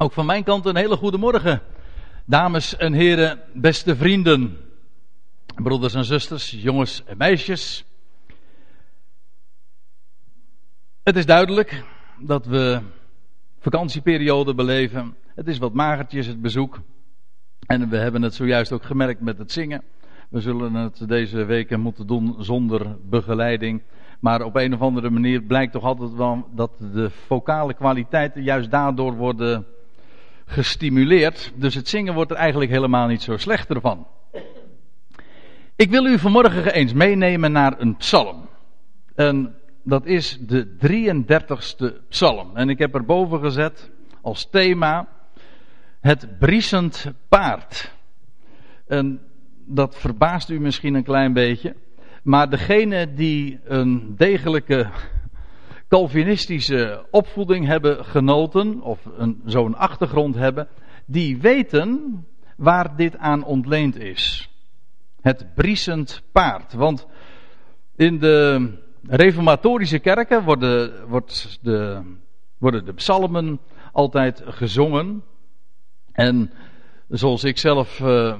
Ook van mijn kant een hele goede morgen. Dames en heren, beste vrienden, broeders en zusters, jongens en meisjes. Het is duidelijk dat we vakantieperiode beleven. Het is wat magertjes het bezoek. En we hebben het zojuist ook gemerkt met het zingen. We zullen het deze weken moeten doen zonder begeleiding. Maar op een of andere manier blijkt toch altijd wel dat de vocale kwaliteiten juist daardoor worden gestimuleerd. Dus het zingen wordt er eigenlijk helemaal niet zo slechter van. Ik wil u vanmorgen eens meenemen naar een psalm. En dat is de 33ste psalm. En ik heb erboven gezet als thema het briesend paard. En dat verbaast u misschien een klein beetje. Maar degene die een degelijke Calvinistische opvoeding hebben genoten, of zo'n achtergrond hebben, die weten waar dit aan ontleend is. Het briesend paard. Want in de reformatorische kerken worden, wordt de, worden de psalmen altijd gezongen. En zoals ik zelf uh,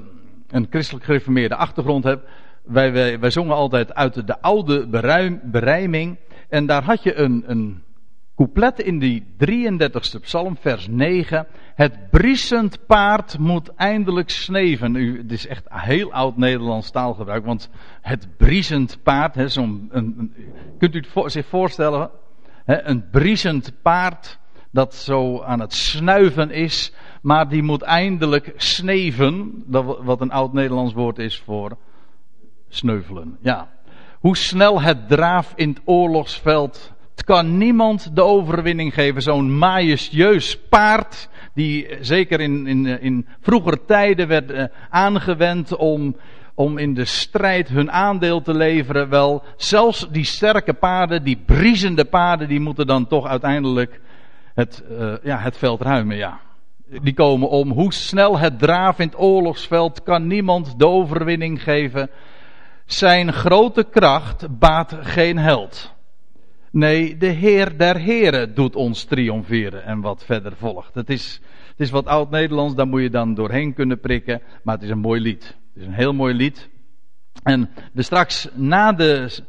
een christelijk gereformeerde achtergrond heb, wij, wij, wij zongen altijd uit de oude beruim, berijming. En daar had je een, een couplet in die 33ste psalm, vers 9. Het briesend paard moet eindelijk sneven. Het is echt heel oud Nederlands taalgebruik, want het briesend paard, kunt u het zich voorstellen? Een briesend paard dat zo aan het snuiven is, maar die moet eindelijk sneven, dat, wat een oud Nederlands woord is voor sneuvelen. Ja. Hoe snel het draaf in het oorlogsveld. Het kan niemand de overwinning geven. Zo'n majestueus paard. Die zeker in, in, in vroegere tijden werd eh, aangewend om, om in de strijd hun aandeel te leveren. Wel, zelfs die sterke paarden, die briesende paarden, die moeten dan toch uiteindelijk het, ja, het veld ruimen. Ja. Die komen om. Hoe snel het draaf in het oorlogsveld kan niemand de overwinning geven. Zijn grote kracht baat geen held. Nee, de Heer der Heren doet ons triomferen. En wat verder volgt. Het is, het is wat oud-Nederlands, daar moet je dan doorheen kunnen prikken. Maar het is een mooi lied. Het is een heel mooi lied. En de straks, na de,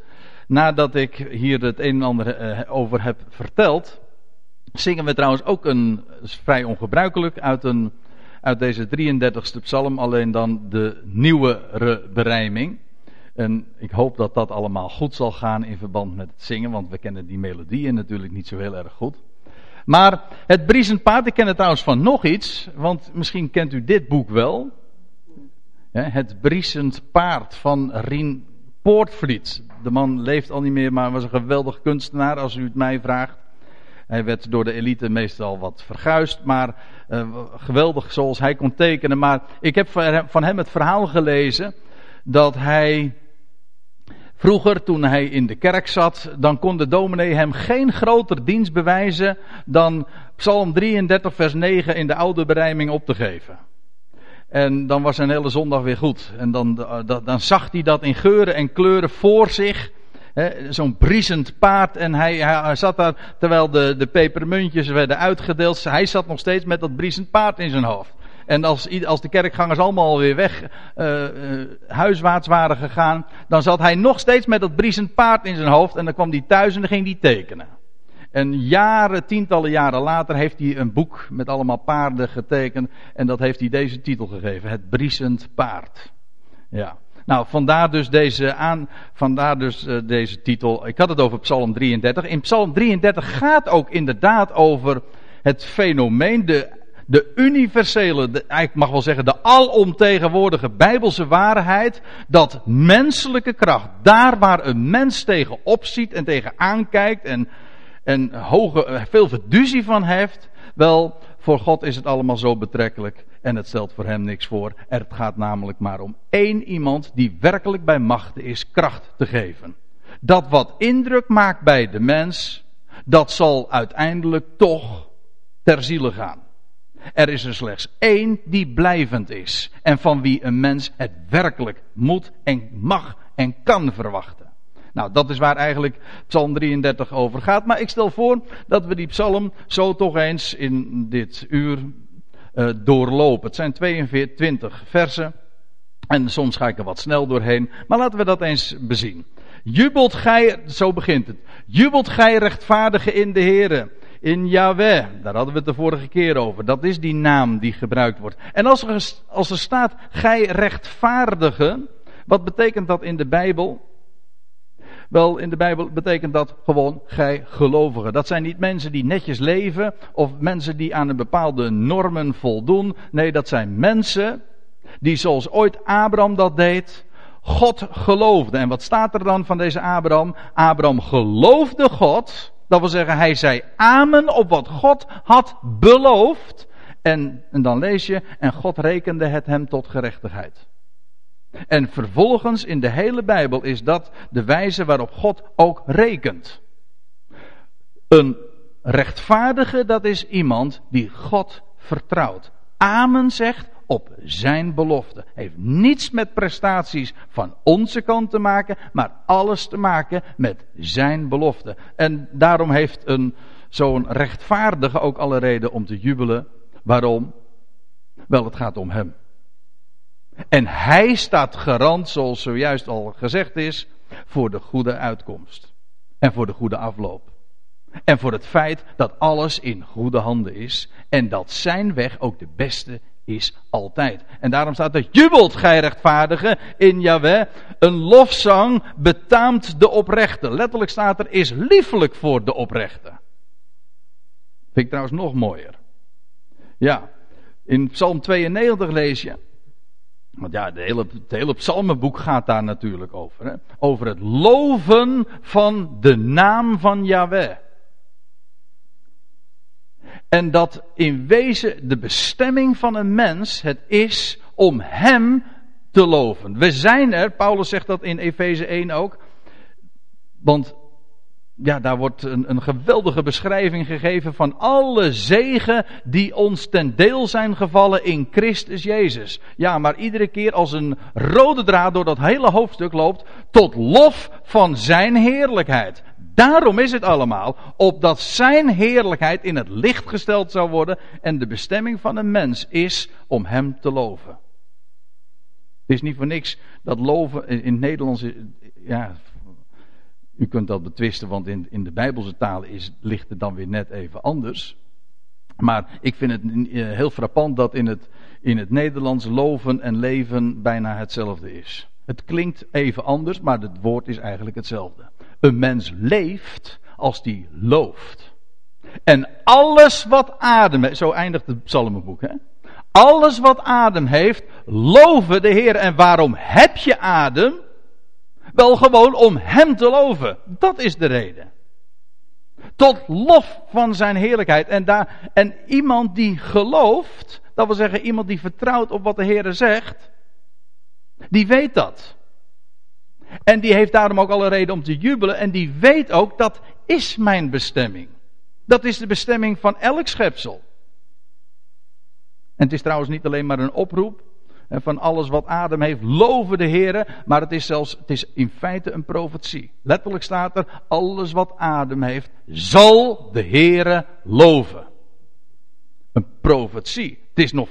nadat ik hier het een en ander eh, over heb verteld. Zingen we trouwens ook een, vrij ongebruikelijk, uit, een, uit deze 33ste psalm. Alleen dan de nieuwe berijming. En ik hoop dat dat allemaal goed zal gaan in verband met het zingen, want we kennen die melodieën natuurlijk niet zo heel erg goed. Maar het Briesend Paard, ik ken het trouwens van nog iets, want misschien kent u dit boek wel. Het Briesend Paard van Rien Poortvliet. De man leeft al niet meer, maar was een geweldig kunstenaar als u het mij vraagt. Hij werd door de elite meestal wat verguisd, maar uh, geweldig zoals hij kon tekenen. Maar ik heb van hem het verhaal gelezen dat hij Vroeger, toen hij in de kerk zat, dan kon de dominee hem geen groter dienst bewijzen dan Psalm 33, vers 9 in de oude berijming op te geven. En dan was zijn hele zondag weer goed. En dan, dan, dan zag hij dat in geuren en kleuren voor zich. Zo'n briesend paard. En hij, hij, zat daar, terwijl de, de pepermuntjes werden uitgedeeld. Hij zat nog steeds met dat briesend paard in zijn hoofd. En als, als de kerkgangers allemaal weer weg uh, huiswaarts waren gegaan, dan zat hij nog steeds met dat briesend paard in zijn hoofd. En dan kwam hij thuis en dan ging hij tekenen. En jaren, tientallen jaren later heeft hij een boek met allemaal paarden getekend. En dat heeft hij deze titel gegeven: Het briesend paard. Ja. Nou, vandaar dus deze, aan, vandaar dus, uh, deze titel. Ik had het over Psalm 33. In Psalm 33 gaat ook inderdaad over het fenomeen, de de universele, de, ik mag wel zeggen de alomtegenwoordige bijbelse waarheid, dat menselijke kracht, daar waar een mens tegen opziet en tegen aankijkt en, en hoge, veel verduzie van heeft, wel, voor God is het allemaal zo betrekkelijk en het stelt voor hem niks voor. Het gaat namelijk maar om één iemand die werkelijk bij macht is kracht te geven. Dat wat indruk maakt bij de mens, dat zal uiteindelijk toch ter ziele gaan. Er is er slechts één die blijvend is. En van wie een mens het werkelijk moet en mag en kan verwachten. Nou, dat is waar eigenlijk Psalm 33 over gaat. Maar ik stel voor dat we die psalm zo toch eens in dit uur uh, doorlopen. Het zijn 22 versen. En soms ga ik er wat snel doorheen. Maar laten we dat eens bezien. Jubelt gij, zo begint het. Jubelt gij rechtvaardige in de Here. In Yahweh, daar hadden we het de vorige keer over. Dat is die naam die gebruikt wordt. En als er, als er staat, gij rechtvaardige, wat betekent dat in de Bijbel? Wel, in de Bijbel betekent dat gewoon gij gelovigen. Dat zijn niet mensen die netjes leven of mensen die aan een bepaalde normen voldoen. Nee, dat zijn mensen die zoals ooit Abraham dat deed, God geloofde. En wat staat er dan van deze Abraham? Abraham geloofde God. Dat wil zeggen, hij zei amen op wat God had beloofd. En, en dan lees je, en God rekende het hem tot gerechtigheid. En vervolgens in de hele Bijbel is dat de wijze waarop God ook rekent. Een rechtvaardige, dat is iemand die God vertrouwt. Amen zegt op zijn belofte. Heeft niets met prestaties van onze kant te maken, maar alles te maken met zijn belofte. En daarom heeft een, zo'n rechtvaardige ook alle reden om te jubelen. Waarom? Wel, het gaat om hem. En hij staat garant, zoals zojuist al gezegd is, voor de goede uitkomst. En voor de goede afloop. En voor het feit dat alles in goede handen is. En dat zijn weg ook de beste is altijd. En daarom staat er, jubelt gij rechtvaardige in Yahweh. Een lofzang betaamt de oprechte. Letterlijk staat er, is liefelijk voor de oprechte. Vind ik trouwens nog mooier. Ja, in Psalm 92 lees je, want ja, hele, het hele psalmenboek gaat daar natuurlijk over. Hè? Over het loven van de naam van Yahweh. En dat in wezen de bestemming van een mens het is om hem te loven. We zijn er, Paulus zegt dat in Efeze 1 ook. Want ja, daar wordt een, een, geweldige beschrijving gegeven van alle zegen die ons ten deel zijn gevallen in Christus Jezus. Ja, maar iedere keer als een rode draad door dat hele hoofdstuk loopt, tot lof van zijn heerlijkheid. Daarom is het allemaal, opdat zijn heerlijkheid in het licht gesteld zou worden en de bestemming van een mens is om hem te loven. Het is niet voor niks dat loven in het Nederlands, ja, u kunt dat betwisten, want in, in de Bijbelse taal is, ligt het dan weer net even anders. Maar ik vind het eh, heel frappant dat in het, in het Nederlands loven en leven bijna hetzelfde is. Het klinkt even anders, maar het woord is eigenlijk hetzelfde. Een mens leeft als die looft. En alles wat adem, zo eindigt het psalmenboek, hè? Alles wat adem heeft, loven de Heer. En waarom heb je adem? Wel gewoon om Hem te loven. Dat is de reden. Tot lof van Zijn heerlijkheid. En, daar, en iemand die gelooft, dat wil zeggen iemand die vertrouwt op wat de Heer zegt, die weet dat. En die heeft daarom ook alle reden om te jubelen. En die weet ook dat is mijn bestemming. Dat is de bestemming van elk schepsel. En het is trouwens niet alleen maar een oproep van alles wat adem heeft, loven de Heer. Maar het is zelfs, het is in feite een profetie. Letterlijk staat er, alles wat adem heeft, zal de Heere loven. Een profetie. Het is nog,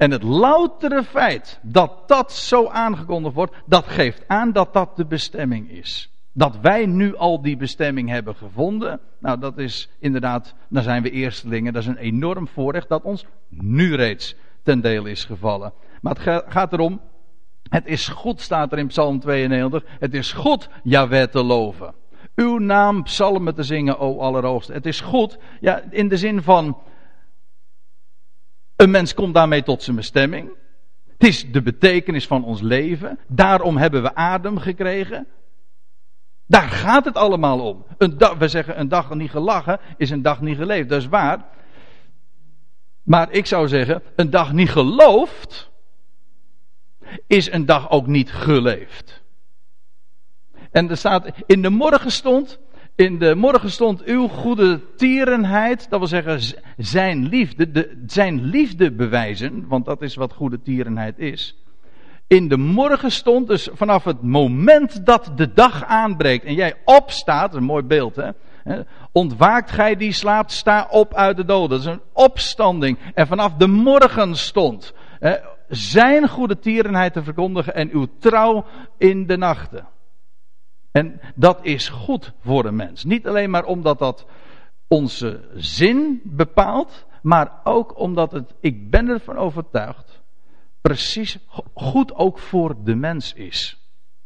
en het loutere feit dat dat zo aangekondigd wordt, dat geeft aan dat dat de bestemming is. Dat wij nu al die bestemming hebben gevonden, nou dat is inderdaad, dan zijn we eerstelingen, dat is een enorm voorrecht dat ons nu reeds ten deel is gevallen. Maar het gaat erom, het is goed, staat er in Psalm 92, het is goed Jaweh te loven. Uw naam psalmen te zingen, o Allerhoogste. Het is goed, ja, in de zin van, een mens komt daarmee tot zijn bestemming. Het is de betekenis van ons leven. Daarom hebben we adem gekregen. Daar gaat het allemaal om. Een dag, we zeggen een dag niet gelachen is een dag niet geleefd. Dat is waar. Maar ik zou zeggen, een dag niet geloofd is een dag ook niet geleefd. En er staat in de morgen stond in de morgen stond uw goede tierenheid, dat wil zeggen zijn liefde, de, zijn liefde bewijzen, want dat is wat goede tierenheid is. in de morgenstond, dus vanaf het moment dat de dag aanbreekt en jij opstaat, een mooi beeld hè, ontwaakt gij die slaapt, sta op uit de doden. Dat is een opstanding. En vanaf de morgenstond zijn goede tierenheid te verkondigen en uw trouw in de nachten. En dat is goed voor een mens. Niet alleen maar omdat dat onze zin bepaalt, maar ook omdat het, ik ben ervan overtuigd, precies goed ook voor de mens is.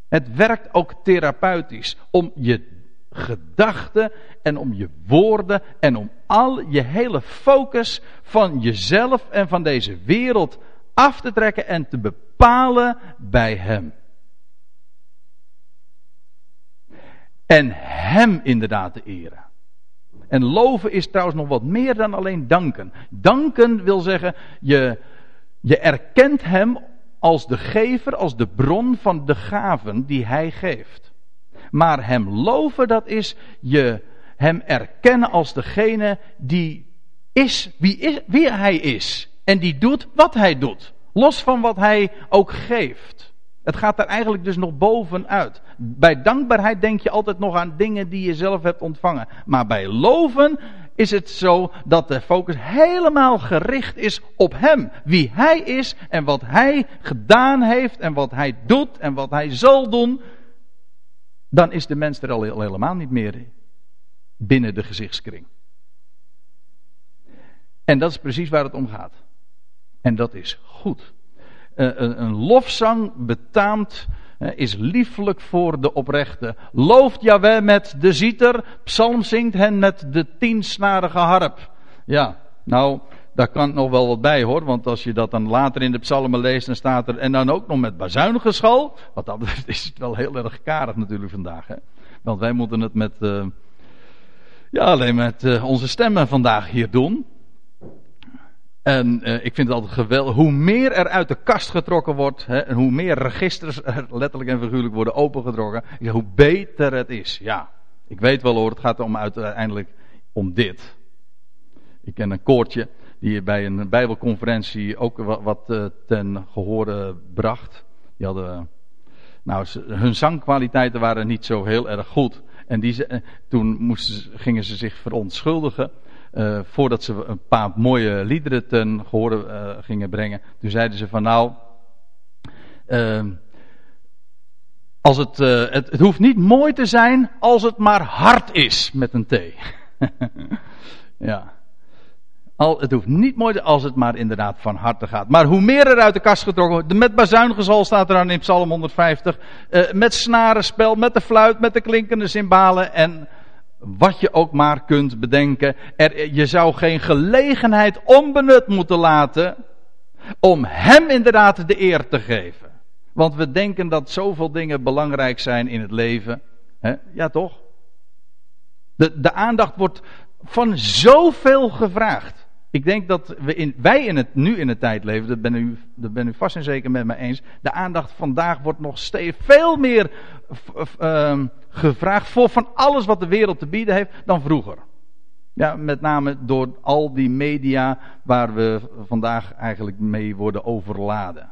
Het werkt ook therapeutisch om je gedachten en om je woorden en om al je hele focus van jezelf en van deze wereld af te trekken en te bepalen bij Hem. En Hem inderdaad te eren. En loven is trouwens nog wat meer dan alleen danken. Danken wil zeggen, je, je erkent Hem als de gever, als de bron van de gaven die Hij geeft. Maar Hem loven, dat is je Hem erkennen als degene die is wie, is, wie Hij is. En die doet wat Hij doet. Los van wat Hij ook geeft. Het gaat daar eigenlijk dus nog bovenuit. Bij dankbaarheid denk je altijd nog aan dingen die je zelf hebt ontvangen. Maar bij loven is het zo dat de focus helemaal gericht is op Hem. Wie Hij is en wat Hij gedaan heeft en wat Hij doet en wat Hij zal doen. Dan is de mens er al helemaal niet meer binnen de gezichtskring. En dat is precies waar het om gaat. En dat is goed. Eh, een, lofzang betaamt, eh, is liefelijk voor de oprechte. Looft Jaweh met de zieter, psalm zingt hen met de tiensnarige harp. Ja, nou, daar kan nog wel wat bij hoor, want als je dat dan later in de psalmen leest, dan staat er, en dan ook nog met bazuingeschal, wat dat is het wel heel erg karig natuurlijk vandaag. Hè? Want wij moeten het met, uh, ja, alleen met onze stemmen vandaag hier doen. En uh, ik vind het altijd geweldig. Hoe meer er uit de kast getrokken wordt. Hè, en hoe meer registers er letterlijk en figuurlijk worden opengetrokken. Hoe beter het is. Ja, ik weet wel hoor. Het gaat uiteindelijk om dit. Ik ken een koortje. Die bij een Bijbelconferentie ook wat, uh, ten gehore bracht. Die hadden. Nou, hun zangkwaliteiten waren niet zo heel erg goed. En die, toen moesten, gingen ze zich verontschuldigen. Uh, voordat ze een paar mooie liederen ten gehoor uh, gingen brengen. Toen zeiden ze van nou. Uh, als het, het, het, hoeft niet mooi te zijn als het maar hard is met een T. ja. Al, het hoeft niet mooi als het maar inderdaad van harte gaat. Maar hoe meer er uit de kast getrokken wordt. Met bazuingezal staat er dan in Psalm 150. met snarenspel, met de fluit, met de klinkende cymbalen. En wat je ook maar kunt bedenken. Er, je zou geen gelegenheid onbenut moeten laten om hem inderdaad de eer te geven. Want we denken dat zoveel dingen belangrijk zijn in het leven. Ja, toch? De, de aandacht wordt van zoveel gevraagd. Ik denk dat we wij in het, nu in de tijd leven, dat ben, u, dat ben u vast en zeker met me eens. De aandacht vandaag wordt nog steeds veel meer uh, gevraagd voor van alles wat de wereld te bieden heeft dan vroeger. Ja, met name door al die media waar we vandaag eigenlijk mee worden overladen.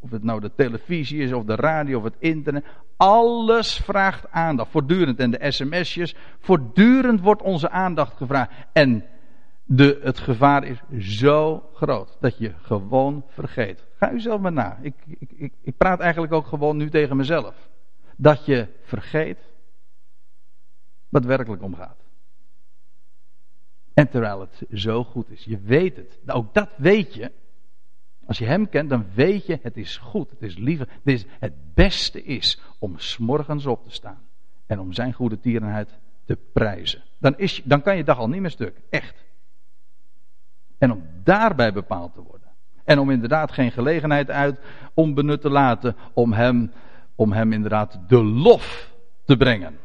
Of het nou de televisie is, of de radio, of het internet. Alles vraagt aandacht. Voortdurend. En de sms'jes. Voortdurend wordt onze aandacht gevraagd. En de, het gevaar is zo groot dat je gewoon vergeet. Ga u zelf maar na. Ik, ik, ik, ik praat eigenlijk ook gewoon nu tegen mezelf. Dat je vergeet wat werkelijk omgaat. En terwijl het zo goed is. Je weet het. Ook dat weet je. Als je hem kent, dan weet je, het is goed, het is liever. Het, het beste is om s'morgens op te staan. En om zijn goede tierenheid te prijzen. Dan, is, dan kan je dag al niet meer stuk. Echt. En om daarbij bepaald te worden. En om inderdaad geen gelegenheid uit onbenut te laten om hem, om hem inderdaad de lof te brengen.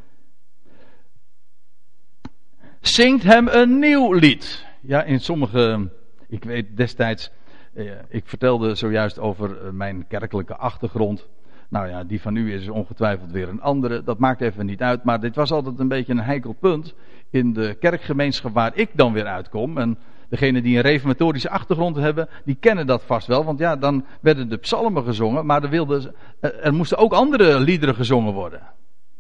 Zingt hem een nieuw lied. Ja, in sommige, ik weet destijds, eh, ik vertelde zojuist over eh, mijn kerkelijke achtergrond. Nou ja, die van u is ongetwijfeld weer een andere. Dat maakt even niet uit. Maar dit was altijd een beetje een heikel punt in de kerkgemeenschap waar ik dan weer uitkom. En degenen die een reformatorische achtergrond hebben, die kennen dat vast wel. Want ja, dan werden de psalmen gezongen, maar er, wilden, er moesten ook andere liederen gezongen worden.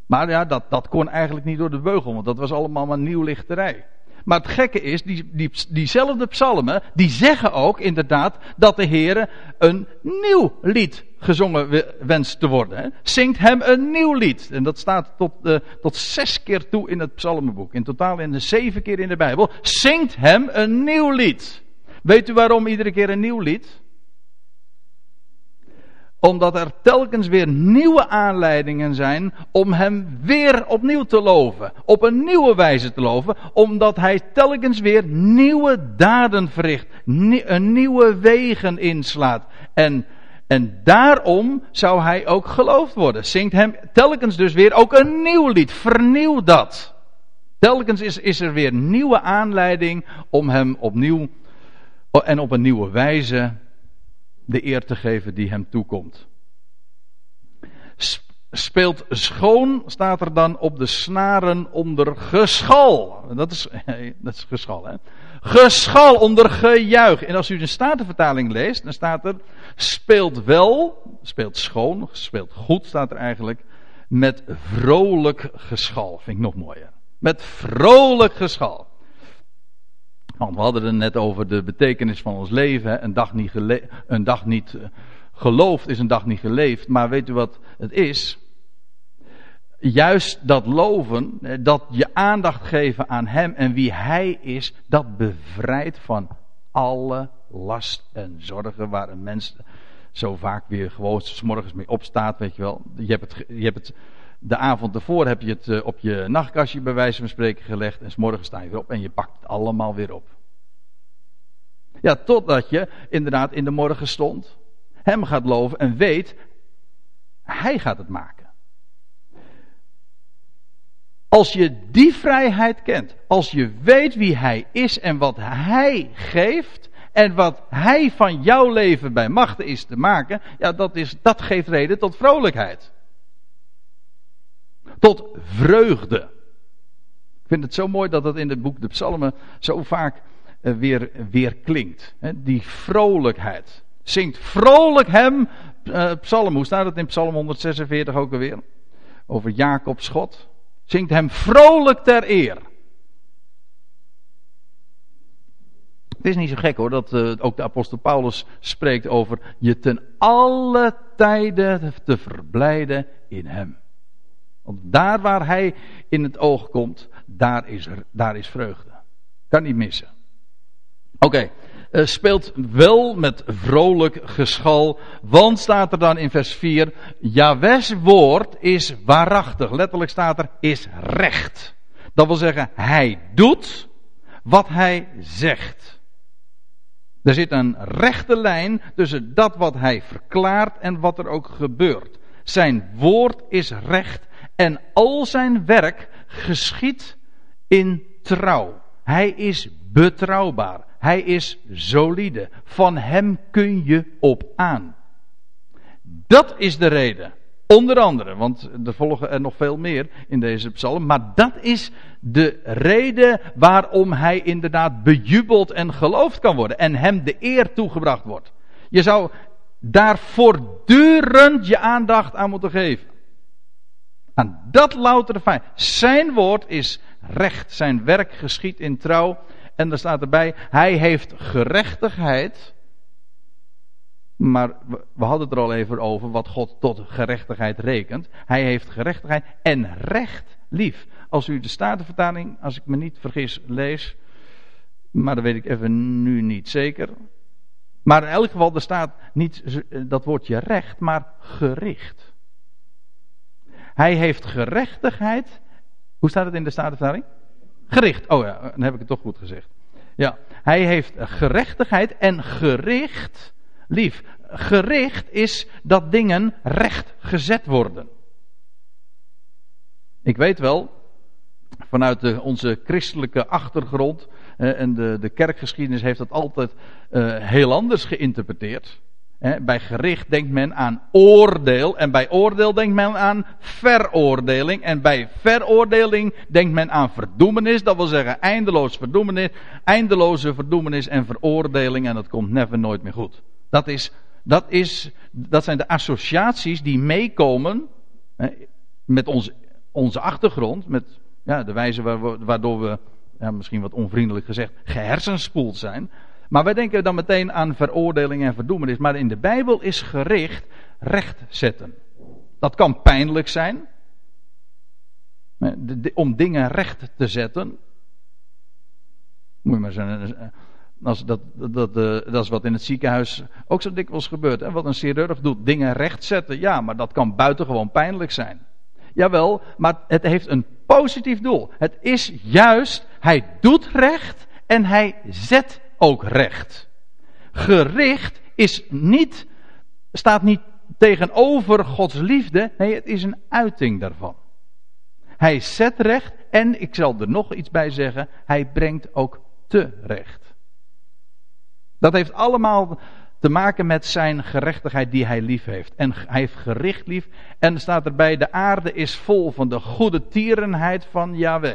Maar ja, dat, dat kon eigenlijk niet door de beugel, want dat was allemaal maar nieuw lichterij. Maar het gekke is, die, die, diezelfde psalmen, die zeggen ook inderdaad dat de Heer een nieuw lied gezongen wenst te worden. Hè. Zingt hem een nieuw lied. En dat staat tot, uh, tot zes keer toe in het psalmenboek. In totaal in de zeven keer in de Bijbel. Zingt hem een nieuw lied. Weet u waarom iedere keer een nieuw lied? Omdat er telkens weer nieuwe aanleidingen zijn om hem weer opnieuw te loven. Op een nieuwe wijze te loven. Omdat hij telkens weer nieuwe daden verricht. Een nieuwe wegen inslaat. En, en daarom zou hij ook geloofd worden. Zingt hem telkens dus weer ook een nieuw lied. Vernieuw dat. Telkens is, is er weer nieuwe aanleiding om hem opnieuw en op een nieuwe wijze de eer te geven die hem toekomt. Speelt schoon, staat er dan op de snaren onder geschal. Dat is, dat is geschal, hè? Geschal onder gejuich. En als u de Statenvertaling leest, dan staat er speelt wel, speelt schoon, speelt goed, staat er eigenlijk, met vrolijk geschal. Vind ik nog mooier. Met vrolijk geschal. Want we hadden het net over de betekenis van ons leven. Een dag niet, een dag niet eh, geloofd is een dag niet geleefd. Maar weet u wat het is? Juist dat loven, eh, dat je aandacht geven aan Hem en wie Hij is, dat bevrijdt van alle last en zorgen waar een mens zo vaak weer gewoon s morgens mee opstaat, weet je wel. Je hebt het, je hebt het de avond ervoor heb je het eh, op je nachtkastje bij wijze van spreken gelegd. En s morgen sta je weer op en je pakt het allemaal weer op. Ja, totdat je inderdaad in de morgen stond. Hem gaat loven en weet, hij gaat het maken. Als je die vrijheid kent, als je weet wie hij is en wat hij geeft, en wat hij van jouw leven bij machten is te maken, ja, dat, is, dat geeft reden tot vrolijkheid tot vreugde. Ik vind het zo mooi dat dat in het boek de Psalmen zo vaak eh, weer, weer klinkt. Die vrolijkheid. Zingt vrolijk hem, uh, psalm, hoe staat het in psalm 146 ook alweer? Over Jacobs God. Zingt hem vrolijk ter eer. Het is niet zo gek hoor, dat uh, ook de apostel Paulus spreekt over je ten alle tijden te verblijden in hem. Want daar waar hij in het oog komt, daar is, er, daar is vreugde. Kan niet missen. Oké. Speelt wel met vrolijk geschal. Want staat er dan in vers 4: Jawes woord is waarachtig. Letterlijk staat er: is recht. Dat wil zeggen, hij doet wat hij zegt. Er zit een rechte lijn tussen dat wat hij verklaart en wat er ook gebeurt. Zijn woord is recht en al zijn werk geschiet in trouw. Hij is betrouwbaar. Hij is solide. Van hem kun je op aan. Dat is de reden. Onder andere, want er volgen er nog veel meer in deze psalm. Maar dat is de reden waarom hij inderdaad bejubeld en geloofd kan worden. En hem de eer toegebracht wordt. Je zou daar voortdurend je aandacht aan moeten geven. Aan dat loutere feit. Zijn woord is recht. Zijn werk geschiet in trouw. En er staat erbij, hij heeft gerechtigheid. Maar we hadden het er al even over wat God tot gerechtigheid rekent. Hij heeft gerechtigheid en recht lief. Als u de Statenvertaling, als ik me niet vergis, lees. Maar dat weet ik even nu niet zeker. Maar in elk geval, er staat niet dat woordje recht, maar gericht. Hij heeft gerechtigheid. Hoe staat het in de Statenvertaling? Gericht. Oh ja, dan heb ik het toch goed gezegd. Ja, hij heeft gerechtigheid en gericht lief. Gericht is dat dingen recht gezet worden. Ik weet wel, vanuit de, onze christelijke achtergrond eh, en de, de kerkgeschiedenis heeft dat altijd eh, heel anders geïnterpreteerd. Bij gericht denkt men aan oordeel. En bij oordeel denkt men aan veroordeling. En bij veroordeling denkt men aan verdoemenis. Dat wil zeggen eindeloos verdoemenis. Eindeloze verdoemenis en veroordeling. En dat komt never nooit meer goed. Dat, is, dat, is, dat zijn de associaties die meekomen met onze, onze achtergrond. Met ja, de wijze waardoor we, ja, misschien wat onvriendelijk gezegd, gehersenspoeld zijn. Maar wij denken dan meteen aan veroordeling en verdoemenis. Maar in de Bijbel is gericht recht zetten. Dat kan pijnlijk zijn. Om dingen recht te zetten. Moet je maar zeggen. Als dat, dat, dat is wat in het ziekenhuis ook zo dikwijls gebeurt. Hè? Wat een chirurg doet, dingen recht zetten. Ja, maar dat kan buitengewoon pijnlijk zijn. Jawel, maar het heeft een positief doel. Het is juist, hij doet recht en hij zet ook recht. Gericht is niet, staat niet tegenover Gods liefde. Nee, het is een uiting daarvan. Hij zet recht en, ik zal er nog iets bij zeggen, hij brengt ook terecht. Dat heeft allemaal te maken met zijn gerechtigheid die hij lief heeft. En hij heeft gericht lief. En staat erbij, de aarde is vol van de goede tierenheid van Yahweh.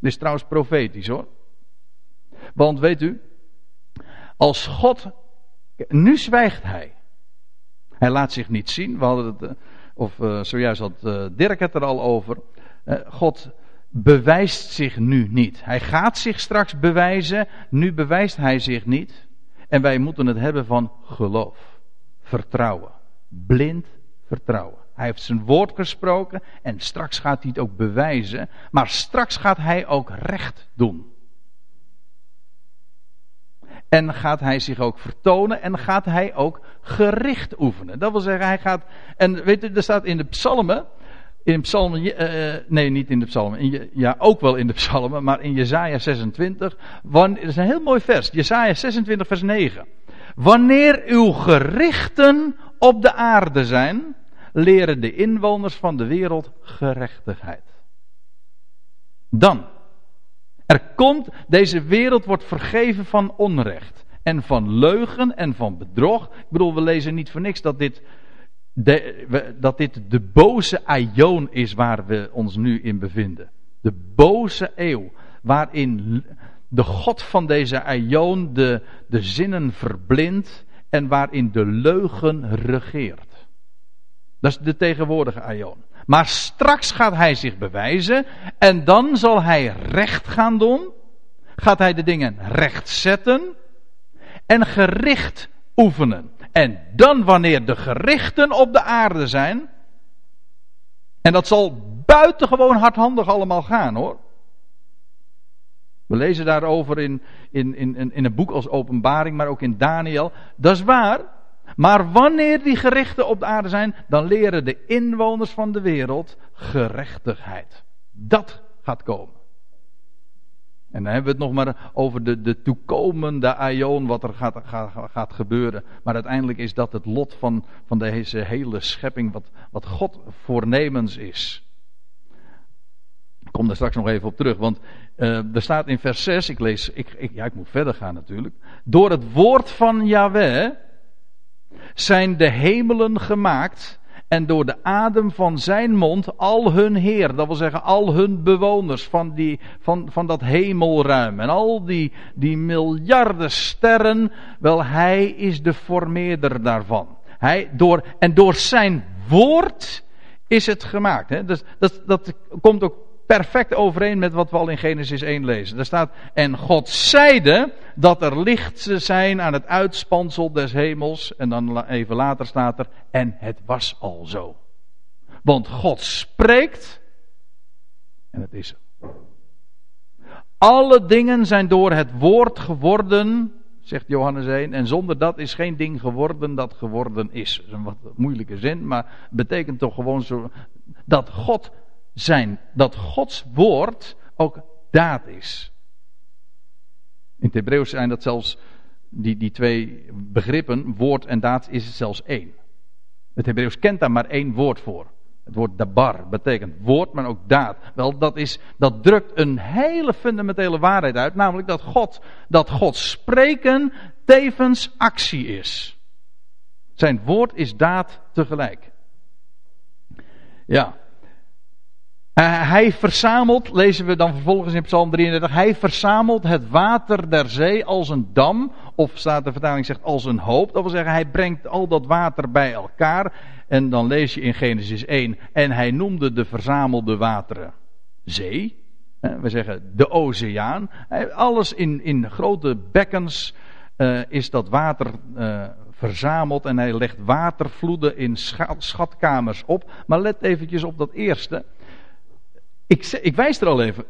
Dit is trouwens profetisch hoor. Want weet u, als God, nu zwijgt hij. Hij laat zich niet zien. We hadden het, eh, of uh, zojuist had uh, Dirk het er al over. God bewijst zich nu niet. Hij gaat zich straks bewijzen. Nu bewijst hij zich niet. En wij moeten het hebben van geloof. Vertrouwen. Blind vertrouwen. Hij heeft zijn woord gesproken en straks gaat hij het ook bewijzen. Maar straks gaat hij ook recht doen. En gaat hij zich ook vertonen en gaat hij ook gericht oefenen. Dat wil zeggen, hij gaat. En weet je, er staat in de psalmen. In psalmen, uh, nee, niet in de psalmen. In, ja, ook wel in de psalmen, maar in Jesaja 26. Wanneer, dat is een heel mooi vers. Jesaja 26, vers 9. Wanneer uw gerichten op de aarde zijn, leren de inwoners van de wereld gerechtigheid. Dan er komt, deze wereld wordt vergeven van onrecht. En van leugen en van bedrog. Ik bedoel, we lezen niet voor niks dat dit de, dat dit de boze aion is waar we ons nu in bevinden. De boze eeuw. Waarin de God van deze aion de, de zinnen verblindt. En waarin de leugen regeert. Dat is de tegenwoordige aion. Maar straks gaat hij zich bewijzen en dan zal hij recht gaan doen. Gaat hij de dingen recht zetten en gericht oefenen. En dan wanneer de gerichten op de aarde zijn, en dat zal buitengewoon hardhandig allemaal gaan hoor. We lezen daarover in, in, in, in een boek als Openbaring, maar ook in Daniel. Dat is waar. Maar wanneer die gerichten op de aarde zijn, dan leren de inwoners van de wereld gerechtigheid. Dat gaat komen. En dan hebben we het nog maar over de, de toekomende aion, wat er gaat, gaat, gaat gebeuren. Maar uiteindelijk is dat het lot van, van deze hele schepping, wat, wat God voornemens is. Ik kom daar straks nog even op terug, want uh, er staat in vers 6, ik lees, ik, ik, ja ik moet verder gaan natuurlijk. Door het woord van Yahweh zijn de hemelen gemaakt en door de adem van zijn mond al hun Heer, dat wil zeggen al hun bewoners van, die, van, van dat hemelruim en al die, die miljarden sterren, wel hij is de formeerder daarvan. Hij, door, en door zijn woord is het gemaakt. Hè? Dus, dat, dat komt ook perfect overeen met wat we al in Genesis 1 lezen. Daar staat, en God zeide dat er licht zijn aan het uitspansel des hemels. En dan even later staat er, en het was al zo. Want God spreekt, en het is er. Alle dingen zijn door het woord geworden, zegt Johannes 1. En zonder dat is geen ding geworden dat geworden is. Dat is een wat moeilijke zin, maar betekent toch gewoon zo dat God zijn dat Gods woord ook daad is. In het Hebreeuws zijn dat zelfs die, die twee begrippen, woord en daad, is het zelfs één. Het Hebreeuws kent daar maar één woord voor. Het woord dabar betekent woord, maar ook daad. Wel, dat, is, dat drukt een hele fundamentele waarheid uit, namelijk dat God, dat God spreken tevens actie is. Zijn woord is daad tegelijk. Ja. Uh, hij verzamelt, lezen we dan vervolgens in Psalm 33, hij verzamelt het water der zee als een dam, of staat de vertaling zegt als een hoop. Dat wil zeggen, hij brengt al dat water bij elkaar. En dan lees je in Genesis 1, en hij noemde de verzamelde wateren zee. We zeggen de oceaan. Alles in, in grote bekkens uh, is dat water verzameld en hij legt watervloeden in schatkamers op. Maar let eventjes op dat eerste. Ik, ik wijs er al even,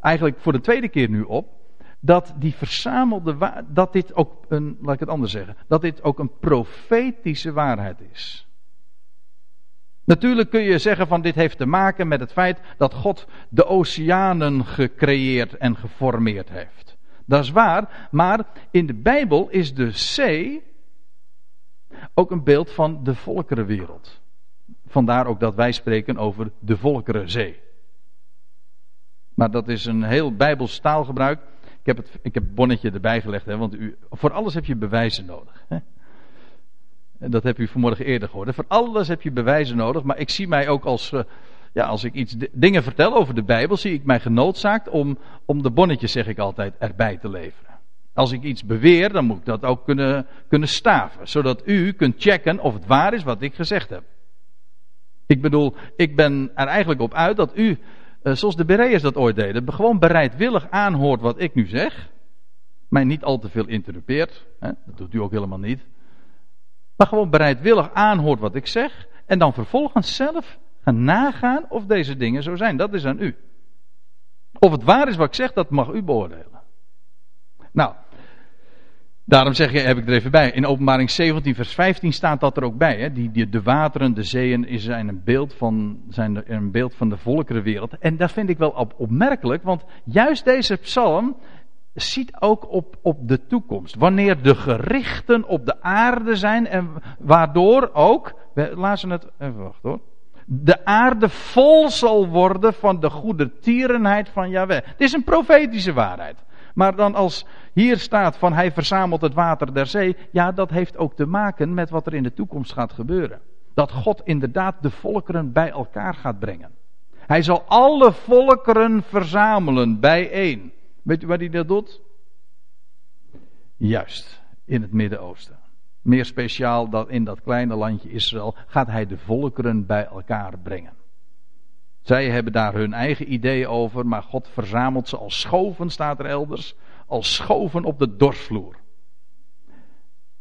eigenlijk voor de tweede keer nu op, dat die verzamelde, dat dit ook een, laat ik het anders zeggen, dat dit ook een profetische waarheid is. Natuurlijk kun je zeggen van dit heeft te maken met het feit dat God de oceanen gecreëerd en geformeerd heeft. Dat is waar, maar in de Bijbel is de zee ook een beeld van de volkerenwereld. Vandaar ook dat wij spreken over de volkerenzee. Maar dat is een heel Bijbels taalgebruik. Ik heb, het, ik heb bonnetje erbij gelegd, hè, want u, voor alles heb je bewijzen nodig. Hè. Dat heb u vanmorgen eerder gehoord. Voor alles heb je bewijzen nodig, maar ik zie mij ook als, uh, ja, als ik iets dingen vertel over de Bijbel, zie ik mij genoodzaakt om, om de bonnetjes, zeg ik altijd, erbij te leveren. Als ik iets beweer, dan moet ik dat ook kunnen, kunnen staven, zodat u kunt checken of het waar is wat ik gezegd heb. Ik bedoel, ik ben er eigenlijk op uit dat u, zoals de Bereërs dat ooit deden, gewoon bereidwillig aanhoort wat ik nu zeg. Mij niet al te veel interrupeert. Hè? Dat doet u ook helemaal niet. Maar gewoon bereidwillig aanhoort wat ik zeg. En dan vervolgens zelf gaan nagaan of deze dingen zo zijn. Dat is aan u. Of het waar is wat ik zeg, dat mag u beoordelen. Nou, daarom zeg je, heb ik er even bij. In openbaring 17 vers 15 staat dat er ook bij. Hè? Die, de wateren, de zeeën zijn een beeld van, zijn een beeld van de volkerenwereld. En dat vind ik wel op, opmerkelijk, want juist deze psalm ziet ook op, op de toekomst. Wanneer de gerichten op de aarde zijn en waardoor ook, we laten het, even wachten hoor. De aarde vol zal worden van de goede tierenheid van Yahweh. Het is een profetische waarheid. Maar dan als hier staat van hij verzamelt het water der zee, ja dat heeft ook te maken met wat er in de toekomst gaat gebeuren. Dat God inderdaad de volkeren bij elkaar gaat brengen. Hij zal alle volkeren verzamelen bijeen. Weet u waar hij dat doet? Juist, in het Midden-Oosten. Meer speciaal dan in dat kleine landje Israël gaat hij de volkeren bij elkaar brengen. Zij hebben daar hun eigen ideeën over, maar God verzamelt ze als schoven, staat er elders, als schoven op de dorsvloer.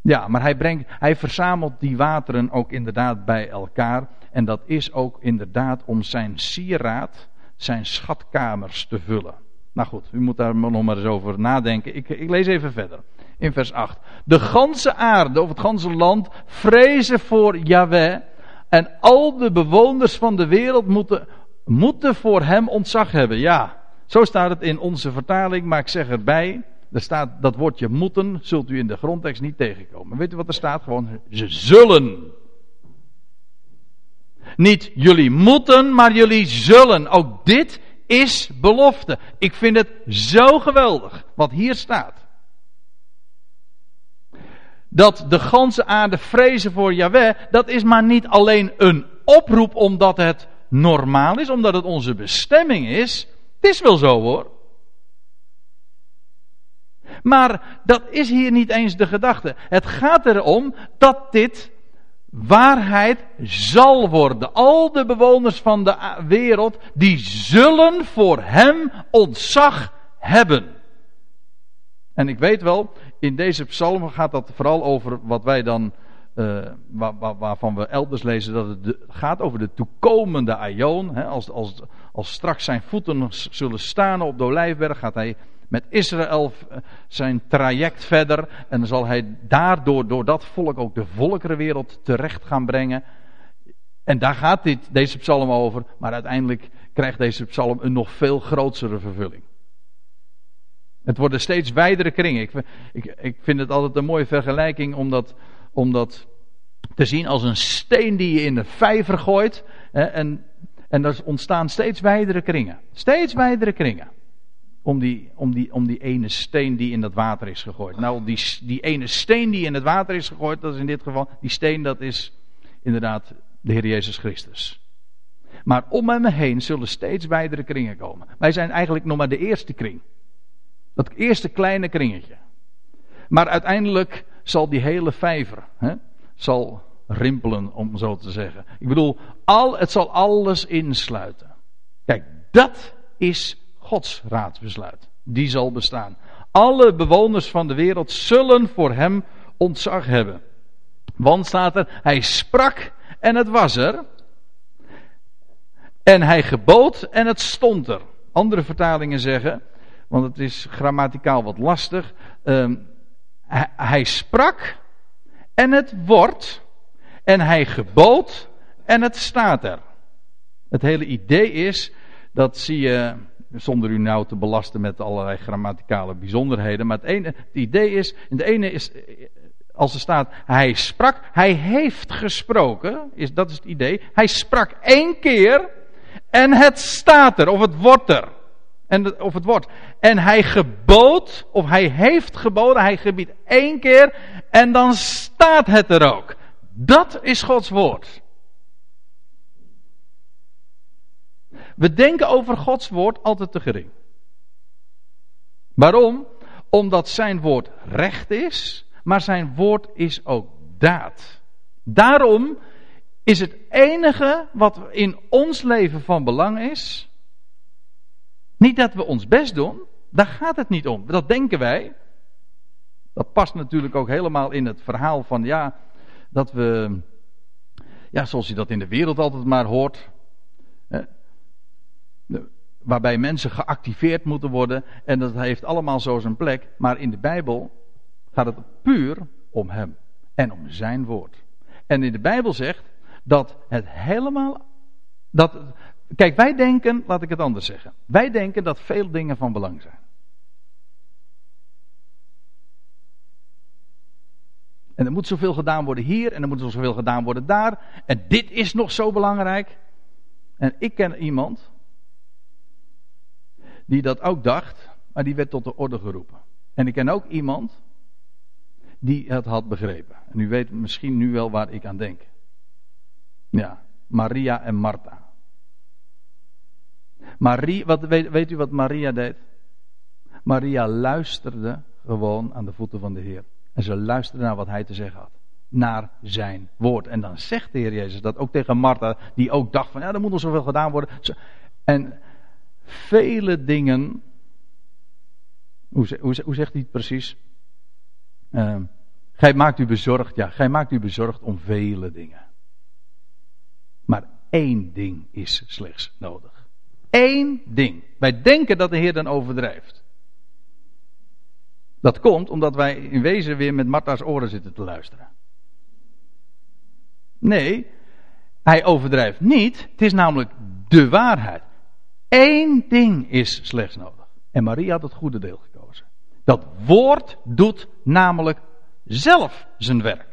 Ja, maar hij, brengt, hij verzamelt die wateren ook inderdaad bij elkaar. En dat is ook inderdaad om zijn sieraad, zijn schatkamers te vullen. Nou goed, u moet daar nog maar eens over nadenken. Ik, ik lees even verder. In vers 8. De ganse aarde, of het ganse land, vrezen voor Yahweh. En al de bewoners van de wereld moeten, moeten voor hem ontzag hebben. Ja, zo staat het in onze vertaling, maar ik zeg erbij. Er staat dat woordje moeten, zult u in de grondtekst niet tegenkomen. Weet u wat er staat? Gewoon, ze zullen. Niet jullie moeten, maar jullie zullen. Ook dit is belofte. Ik vind het zo geweldig wat hier staat. Dat de ganse aarde vrezen voor Yahweh, dat is maar niet alleen een oproep omdat het normaal is, omdat het onze bestemming is. Het is wel zo hoor. Maar dat is hier niet eens de gedachte. Het gaat erom dat dit waarheid zal worden. Al de bewoners van de wereld, die zullen voor hem ontzag hebben. En ik weet wel, in deze psalm gaat dat vooral over wat wij dan, waar, waarvan we elders lezen, dat het gaat over de toekomende Aion. Hè, als, als, als straks zijn voeten zullen staan op de Olijfberg, gaat hij met Israël eh, zijn traject verder. En zal hij daardoor, door dat volk, ook de volkerenwereld terecht gaan brengen. En daar gaat dit, deze psalm over. Maar uiteindelijk krijgt deze psalm een nog veel grotere vervulling. Het worden steeds wijdere kringen. Ik, ik, ik vind het altijd een mooie vergelijking om dat, om dat te zien als een steen die je in de vijver gooit. En, en er ontstaan steeds wijdere kringen. Steeds wijdere kringen. om die, om, die, om die ene steen die in dat water is gegooid. Nou, die, die ene steen die in het water is gegooid, dat is in dit geval, die steen dat is inderdaad de Heer Jezus Christus. Maar om hem heen zullen steeds wijdere kringen komen. Wij zijn eigenlijk nog maar de eerste kring. Dat eerste kleine kringetje. Maar uiteindelijk zal die hele vijver, hè, zal rimpelen, om zo te zeggen. Ik bedoel, al, het zal alles insluiten. Kijk, dat is Gods raadsbesluit. Die zal bestaan. Alle bewoners van de wereld zullen voor hem ontzag hebben. Want staat er, hij sprak en het was er. En hij gebood en het stond er. Andere vertalingen zeggen, want het is grammaticaal wat lastig. Uh, hij, sprak en het wordt. En hij gebood en het staat er. Het hele idee is, dat zie je, zonder u nou te belasten met allerlei grammaticale bijzonderheden. Maar het, ene, het idee is, de ene is, als er staat, hij sprak, hij heeft gesproken, is, dat is het idee. Hij sprak één keer en het staat er, of het wordt er. En, of het wordt. En hij gebood, of hij heeft geboden, hij gebiedt één keer en dan staat het er ook. Dat is Gods woord. We denken over Gods woord altijd te gering. Waarom? Omdat zijn woord recht is, maar zijn woord is ook daad. Daarom is het enige wat in ons leven van belang is, niet dat we ons best doen, daar gaat het niet om. Dat denken wij. Dat past natuurlijk ook helemaal in het verhaal van ja, dat we, ja, zoals je dat in de wereld altijd maar hoort, waarbij mensen geactiveerd moeten worden en dat heeft allemaal zo zijn plek, maar in de Bijbel gaat het puur om Hem en om Zijn woord. En in de Bijbel zegt dat het helemaal, dat, kijk wij denken, laat ik het anders zeggen, wij denken dat veel dingen van belang zijn. En er moet zoveel gedaan worden hier en er moet zoveel gedaan worden daar. En dit is nog zo belangrijk. En ik ken iemand die dat ook dacht, maar die werd tot de orde geroepen. En ik ken ook iemand die het had begrepen. En u weet misschien nu wel waar ik aan denk. Ja, Maria en Martha. Marie, wat, weet, weet u wat Maria deed? Maria luisterde gewoon aan de voeten van de Heer. En ze luisterde naar wat hij te zeggen had. Naar zijn woord. En dan zegt de Heer Jezus dat ook tegen Martha, die ook dacht van ja, er moet nog zoveel gedaan worden. En vele dingen. Hoe, hoe, hoe zegt hij het precies? Uh, gij maakt u bezorgd, ja, gij maakt u bezorgd om vele dingen. Maar één ding is slechts nodig. Eén ding. Wij denken dat de Heer dan overdrijft. Dat komt omdat wij in wezen weer met Martha's oren zitten te luisteren. Nee, hij overdrijft niet. Het is namelijk de waarheid. Eén ding is slechts nodig. En Maria had het goede deel gekozen. Dat woord doet namelijk zelf zijn werk.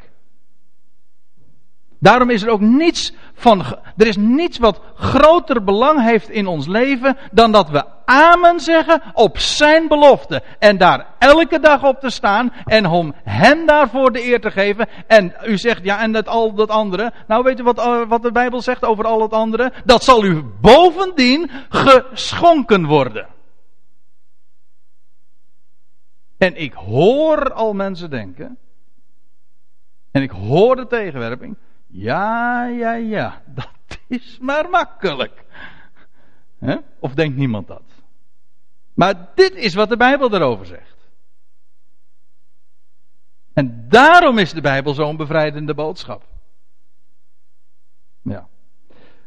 Daarom is er ook niets van, er is niets wat groter belang heeft in ons leven dan dat we amen zeggen op zijn belofte. En daar elke dag op te staan en om hem daarvoor de eer te geven. En u zegt, ja en dat, al dat andere. Nou weet u wat, eh, wat de Bijbel zegt over al het andere? Dat zal u bovendien geschonken worden. En ik hoor al mensen denken. En ik hoor de tegenwerping. Ja, ja, ja, dat is maar makkelijk. Of denkt niemand dat? Maar dit is wat de Bijbel erover zegt. En daarom is de Bijbel zo'n bevrijdende boodschap. Ja.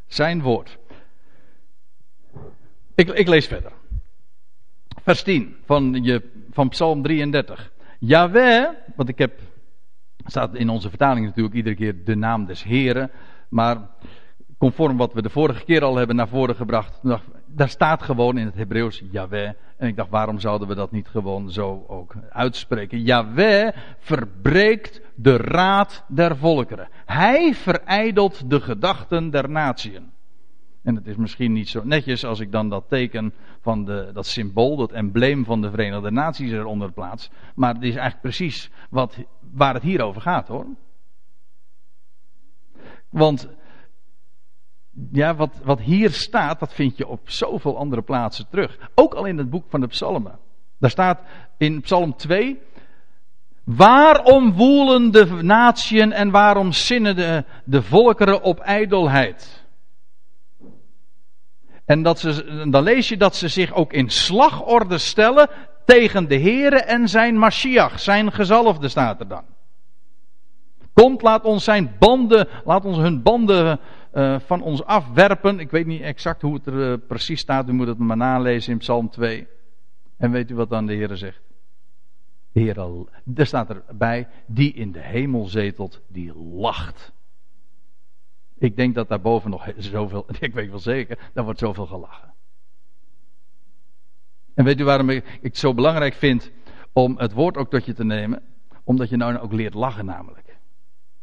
Zijn woord. Ik, ik lees verder. Vers 10 van, je, van Psalm 33. Jawel, want ik heb staat in onze vertaling natuurlijk iedere keer de naam des Heren. Maar conform wat we de vorige keer al hebben naar voren gebracht, daar staat gewoon in het Hebreeuws Yahweh. En ik dacht, waarom zouden we dat niet gewoon zo ook uitspreken? Yahweh verbreekt de raad der volkeren. Hij verijdelt de gedachten der natieën. En het is misschien niet zo netjes als ik dan dat teken van de, dat symbool, dat embleem van de Verenigde Naties eronder plaats. Maar het is eigenlijk precies wat, waar het hier over gaat hoor. Want ja, wat, wat hier staat, dat vind je op zoveel andere plaatsen terug. Ook al in het boek van de Psalmen. Daar staat in Psalm 2. Waarom woelen de natieën en waarom zinnen de, de volkeren op ijdelheid? En dat ze, dan lees je dat ze zich ook in slagorde stellen tegen de Here en zijn Mashiach, zijn gezalfde staat er dan. Komt, laat ons zijn banden, laat ons hun banden uh, van ons afwerpen. Ik weet niet exact hoe het er uh, precies staat, u moet het maar nalezen in Psalm 2. En weet u wat dan de Heer zegt? De Heer, er staat erbij, die in de hemel zetelt, die lacht. Ik denk dat daarboven nog zoveel, ik weet wel zeker, daar wordt zoveel gelachen. En weet u waarom ik, het zo belangrijk vind om het woord ook tot je te nemen? Omdat je nou ook leert lachen namelijk.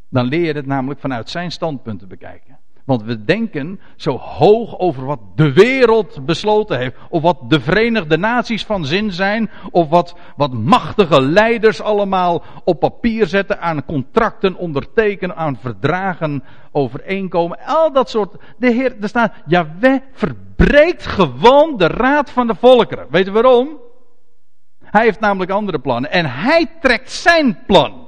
Dan leer je het namelijk vanuit zijn standpunt te bekijken. Want we denken zo hoog over wat de wereld besloten heeft. Of wat de Verenigde Naties van zin zijn. Of wat, wat machtige leiders allemaal op papier zetten. Aan contracten ondertekenen. Aan verdragen overeenkomen. Al dat soort. De Heer, er staat. Jaweh verbreekt gewoon de raad van de volkeren. Weet je waarom? Hij heeft namelijk andere plannen. En hij trekt zijn plan.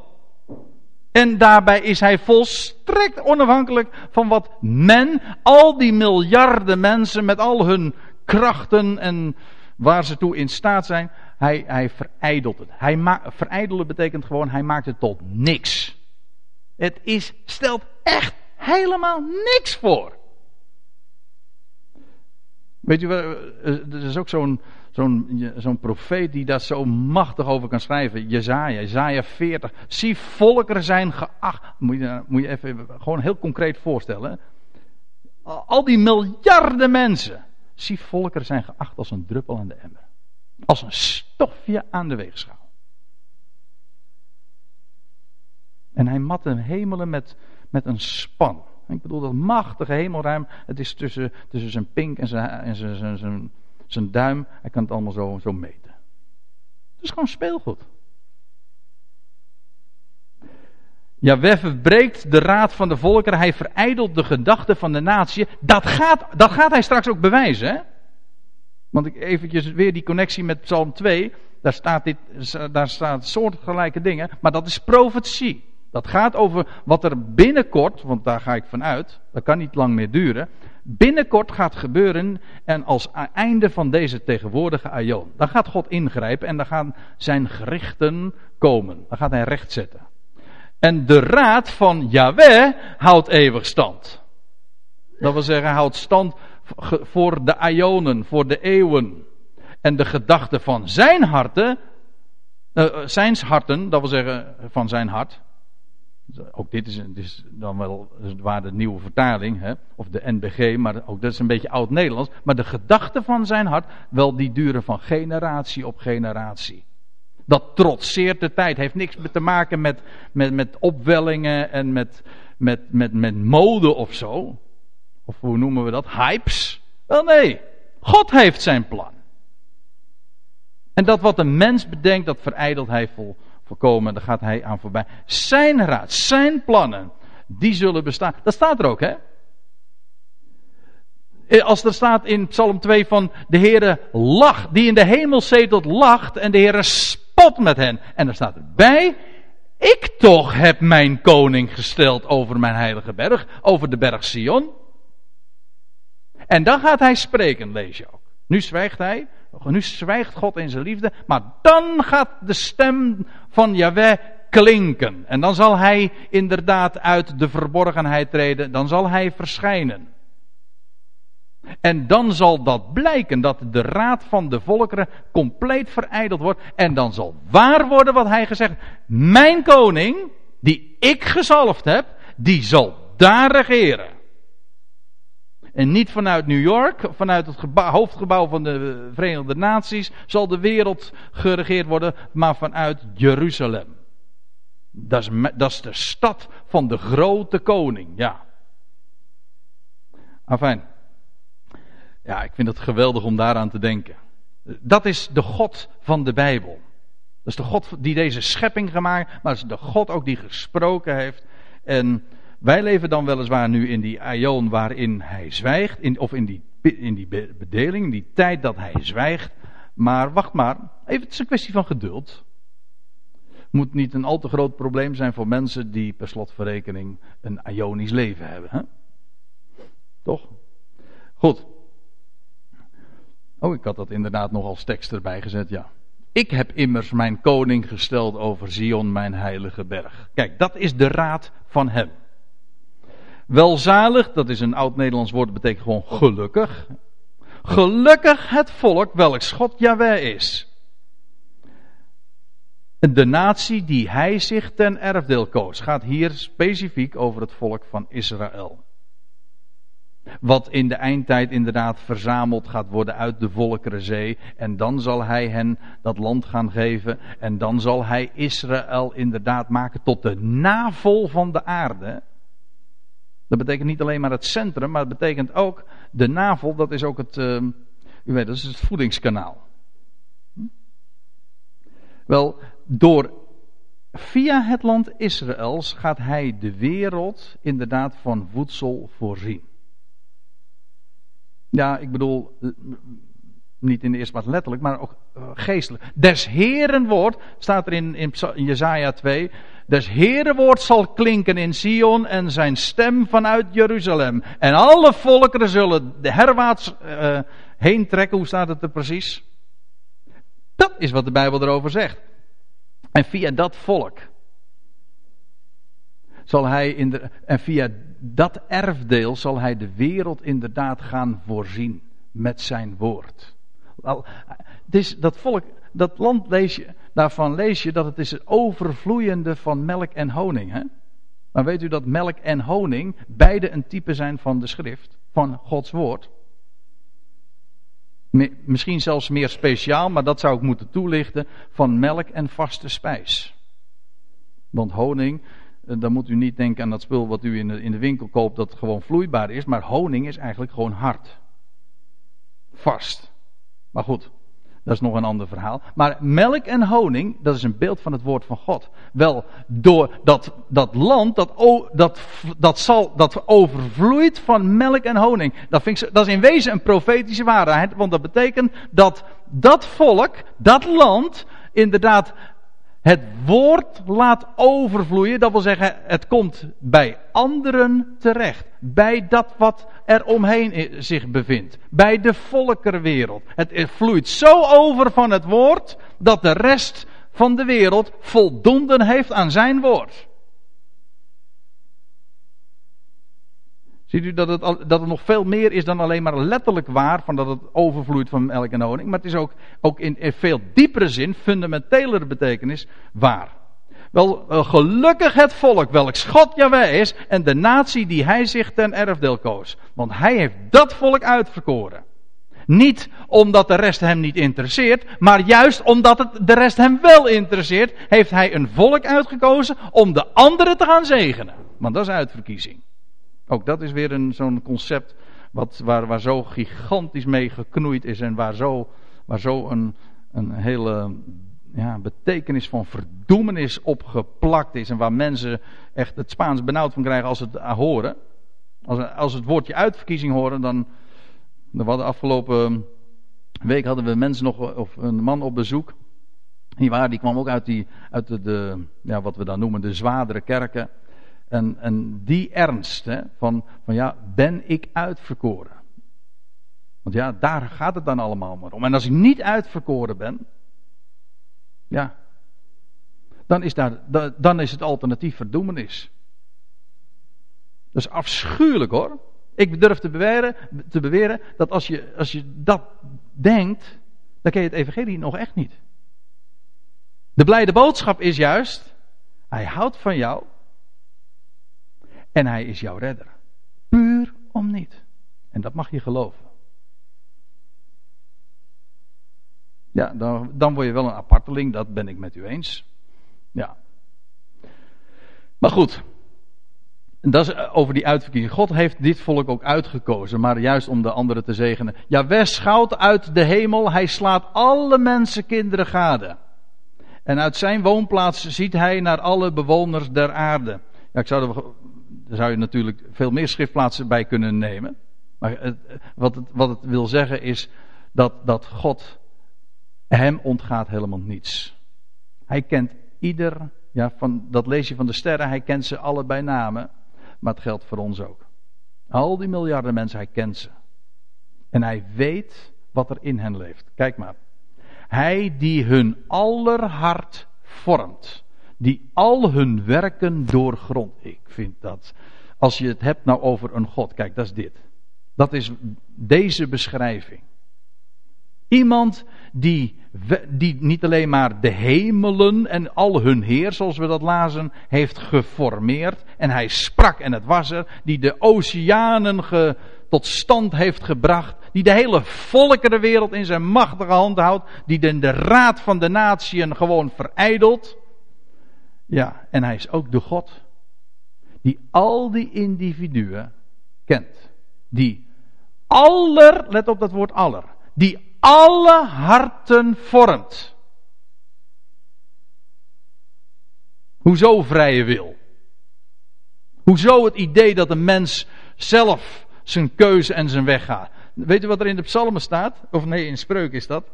En daarbij is hij volstrekt onafhankelijk van wat men, al die miljarden mensen met al hun krachten en waar ze toe in staat zijn, hij, hij verijdelt het. Hij verijdelen betekent gewoon, hij maakt het tot niks. Het is, stelt echt helemaal niks voor. Weet je, er is ook zo'n zo'n zo'n profeet die daar zo machtig over kan schrijven. Jezaja, Jezaja 40. Zie, volkeren zijn geacht. Moet je, moet je even gewoon heel concreet voorstellen. Al die miljarden mensen. Zie, volkeren zijn geacht als een druppel aan de emmer. Als een stofje aan de weegschaal. En hij mat de hemelen met, met een span. Ik bedoel, dat machtige hemelruim. Het is tussen, tussen zijn pink en zijn, en zijn, zijn, zijn zijn duim, hij kan het allemaal zo, zo meten. Het is gewoon speelgoed. Jaweh verbreekt de raad van de volkeren, hij verijdelt de gedachten van de natie. Dat gaat, dat gaat hij straks ook bewijzen. Hè? Want ik eventjes weer die connectie met Psalm 2. Daar staat, dit, daar staat soortgelijke dingen, maar dat is profetie. Dat gaat over wat er binnenkort, want daar ga ik vanuit, dat kan niet lang meer duren binnenkort gaat gebeuren en als einde van deze tegenwoordige aion. Dan gaat God ingrijpen en dan gaan zijn gerichten komen. Dan gaat hij recht zetten. En de raad van Yahweh houdt eeuwig stand. Dat wil zeggen, hij houdt stand voor de aionen, voor de eeuwen. En de gedachten van zijn harten, uh, zijn harten, dat wil zeggen van zijn hart, ook dit is, dan wel waar de nieuwe vertaling, hè, of de NBG, maar ook dat is een beetje oud-Nederlands. Maar de gedachten van zijn hart, wel die duren van generatie op generatie. Dat trotseert de tijd, heeft niks te maken met, met, met opwellingen en met, met, met, met mode of zo. Of hoe noemen we dat? Hypes? Wel nee, God heeft zijn plan. En dat wat een mens bedenkt, dat verijdelt hij vol, voorkomen, daar gaat hij aan voorbij. Zijn raad, zijn plannen, die zullen bestaan. Dat staat er ook, hè? Eh, als er staat in Psalm 2 van de Heere lacht, die in de hemel zetelt, lacht en de Heere spot met hen. En er staat erbij, ik toch heb mijn koning gesteld over mijn heilige berg, over de berg Sion. En dan gaat hij spreken, lees je ook. Nu zwijgt hij, nu zwijgt God in zijn liefde, maar dan gaat de stem van Yahweh klinken. En dan zal hij inderdaad uit de verborgenheid treden, dan zal hij verschijnen. En dan zal dat blijken dat de raad van de volkeren compleet verijdeld wordt. En dan zal waar worden wat hij gezegd. Mijn koning, die ik gezalfd heb, die zal daar regeren. En niet vanuit New York, vanuit het hoofdgebouw van de Verenigde Naties zal de wereld geregeerd worden, maar vanuit Jeruzalem. Dat is, dat is de stad van de grote koning, ja. Afijn. Ja, ik vind het geweldig om daaraan te denken. Dat is de God van de Bijbel. Dat is de God die deze schepping gemaakt, maar dat is de God ook die gesproken heeft. En wij leven dan weliswaar nu in die aion waarin hij zwijgt, of in die, in die bedeling, in die tijd dat hij zwijgt. Maar wacht maar, even, het is een kwestie van geduld. Moet niet een al te groot probleem zijn voor mensen die per slotverrekening een ionisch leven hebben. Hè? Toch? Goed. Oh, ik had dat inderdaad nog als tekst erbij gezet, ja. Ik heb immers mijn koning gesteld over Zion, mijn heilige berg. Kijk, dat is de raad van hem. Welzalig, dat is een oud-Nederlands woord, dat betekent gewoon gelukkig. Gelukkig het volk welks God Yahweh is. De natie die hij zich ten erfdeel koos, gaat hier specifiek over het volk van Israël. Wat in de eindtijd inderdaad verzameld gaat worden uit de Volkerenzee. En dan zal hij hen dat land gaan geven. En dan zal hij Israël inderdaad maken tot de navel van de aarde. Dat betekent niet alleen maar het centrum, maar het betekent ook de navel. Dat is ook het, uh, u weet, dat is het voedingskanaal. Hm? Wel, door via het land Israëls gaat hij de wereld inderdaad van voedsel voorzien. Ja, ik bedoel, niet in de eerste plaats letterlijk, maar ook eh, geestelijk. Des Heren woord, staat er in, in, Jezaja 2. Des Heren woord zal klinken in Sion en zijn stem vanuit Jeruzalem. En alle volkeren zullen de herwaarts uh, heen trekken. Hoe staat het er precies? Dat is wat de Bijbel erover zegt. En via dat volk zal hij in de, en via dat erfdeel zal hij de wereld inderdaad gaan voorzien met zijn woord. Dus dat volk, dat land lees je, daarvan lees je dat het is overvloeiende van melk en honing. Hè? Maar weet u dat melk en honing beide een type zijn van de schrift, van Gods woord? Misschien zelfs meer speciaal, maar dat zou ik moeten toelichten, van melk en vaste spijs. Want honing, eh, dan moet u niet denken aan dat spul wat u in de, in de winkel koopt dat gewoon vloeibaar is. Maar honing is eigenlijk gewoon hard. Vast. Maar goed, dat is nog een ander verhaal. Maar melk en honing, dat is een beeld van het woord van God. Wel, door dat, dat land, dat, dat, dat, zal, dat overvloeit van melk en honing. Dat, vind ik, dat is in wezen een profetische waarheid. Want dat betekent dat dat volk, dat land, inderdaad het woord laat overvloeien. Dat wil zeggen, het komt bij anderen terecht. Bij dat wat er omheen zich bevindt. Bij de volkerenwereld. Het vloeit zo over van het woord dat de rest van de wereld voldoende heeft aan zijn woord. Ziet u dat het, dat het nog veel meer is dan alleen maar letterlijk waar, van dat het overvloeit van melk en honing. Maar het is ook, ook in, veel diepere zin, fundamentelere betekenis, waar. Wel, eh, gelukkig het volk, welks God Jaweh is, en de natie die hij zich ten erfdeel koos. Want hij heeft dat volk uitverkoren. Niet omdat de rest hem niet interesseert, maar juist omdat het de rest hem wel interesseert, heeft hij een volk uitgekozen om de anderen te gaan zegenen. Want dat is uitverkiezing. Ook dat is weer een, zo'n concept wat, waar, waar zo gigantisch mee geknoeid is en waar zo, waar zo een, een hele ja, betekenis van verdoemenis op geplakt is. En waar mensen echt het Spaans benauwd van krijgen als ze het horen. Als, als het woordje uitverkiezing horen, dan. We hadden afgelopen week hadden we mensen nog, of een man op bezoek. Die, waar, die kwam ook uit, die, uit de, de, ja, wat we dan noemen de zwaardere kerken. En, en die ernst hè, van, van ja, ben ik uitverkoren? Want ja, daar gaat het dan allemaal maar om. En als ik niet uitverkoren ben, ja, dan is, daar, dan is het alternatief verdoemenis. Dat is afschuwelijk hoor. Ik durf te beweren, te beweren dat als je, als je dat denkt, dan ken je het evangelie nog echt niet. De blijde boodschap is juist, hij houdt van jou en hij is jouw redder. Puur om niet. En dat mag je geloven. Ja, dan, dan word je wel een aparteling, dat ben ik met u eens. Ja. Maar goed. dat is over die uitverkiezing. God heeft dit volk ook uitgekozen, maar juist om de anderen te zegenen. Ja, schouwt uit de hemel, hij slaat alle mensenkinderen gade. En uit zijn woonplaats ziet hij naar alle bewoners der aarde. Ja, ik zou er, daar zou je natuurlijk veel meer schriftplaatsen bij kunnen nemen. Maar wat, het, wat het wil zeggen is dat, dat God, hem ontgaat helemaal niets. Hij kent ieder, ja, van, dat lees je van de sterren, hij kent ze alle bij namen. Maar het geldt voor ons ook. Al die miljarden mensen, hij kent ze. En hij weet wat er in hen leeft. Kijk maar. Hij die hun aller hart vormt. Die al hun werken doorgrond. Ik vind dat. Als je het hebt nou over een God. Kijk, dat is dit. Dat is deze beschrijving. Iemand die, die niet alleen maar de hemelen en al hun heer, zoals we dat lazen, heeft geformeerd. En hij sprak en het was er. Die de oceanen tot stand heeft gebracht. Die de hele volkerenwereld in zijn machtige hand houdt. Die de, de raad van de natieën gewoon verijdelt. Ja, en hij is ook de God. Die al die individuen kent. Die aller, let op dat woord aller. Die alle harten vormt. Hoezo vrije wil? Hoezo het idee dat een mens zelf zijn keuze en zijn weg gaat? Weet u wat er in de psalmen staat? Of nee, in spreuk is dat.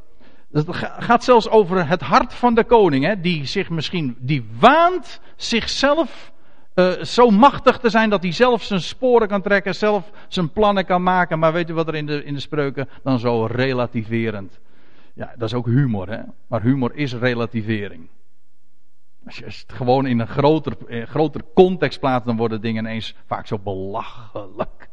Het gaat zelfs over het hart van de koning, hè, die zich misschien, die waant zichzelf uh, zo machtig te zijn dat hij zelf zijn sporen kan trekken, zelf zijn plannen kan maken. Maar weet u wat er in de, in de spreuken dan zo relativerend. Ja, dat is ook humor, hè? Maar humor is relativering. Als je het gewoon in een groter, groter context plaatst, dan worden dingen ineens vaak zo belachelijk.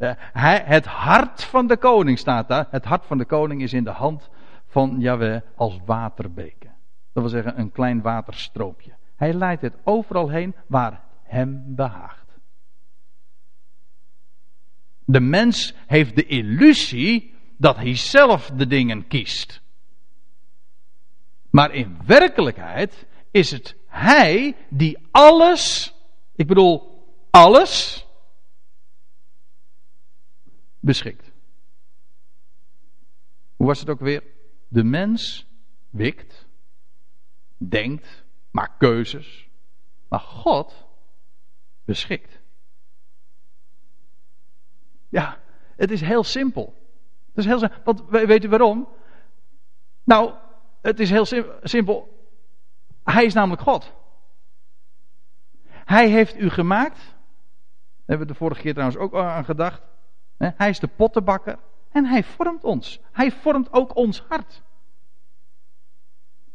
Uh, hij, het hart van de koning staat daar. Het hart van de koning is in de hand van Yahweh als waterbeken. Dat wil zeggen een klein waterstroopje. Hij leidt het overal heen waar hem behaagt. De mens heeft de illusie dat hij zelf de dingen kiest. Maar in werkelijkheid is het hij die alles, ik bedoel alles, beschikt. Hoe was het ook weer? De mens wikt, denkt, maakt keuzes. Maar God beschikt. Ja, het is heel simpel. Het is heel simpel. Want weet u waarom? Nou, het is heel simpel. Hij is namelijk God. Hij heeft u gemaakt. Daar hebben we de vorige keer trouwens ook aan gedacht. Hij is de pottenbakker. En hij vormt ons. Hij vormt ook ons hart.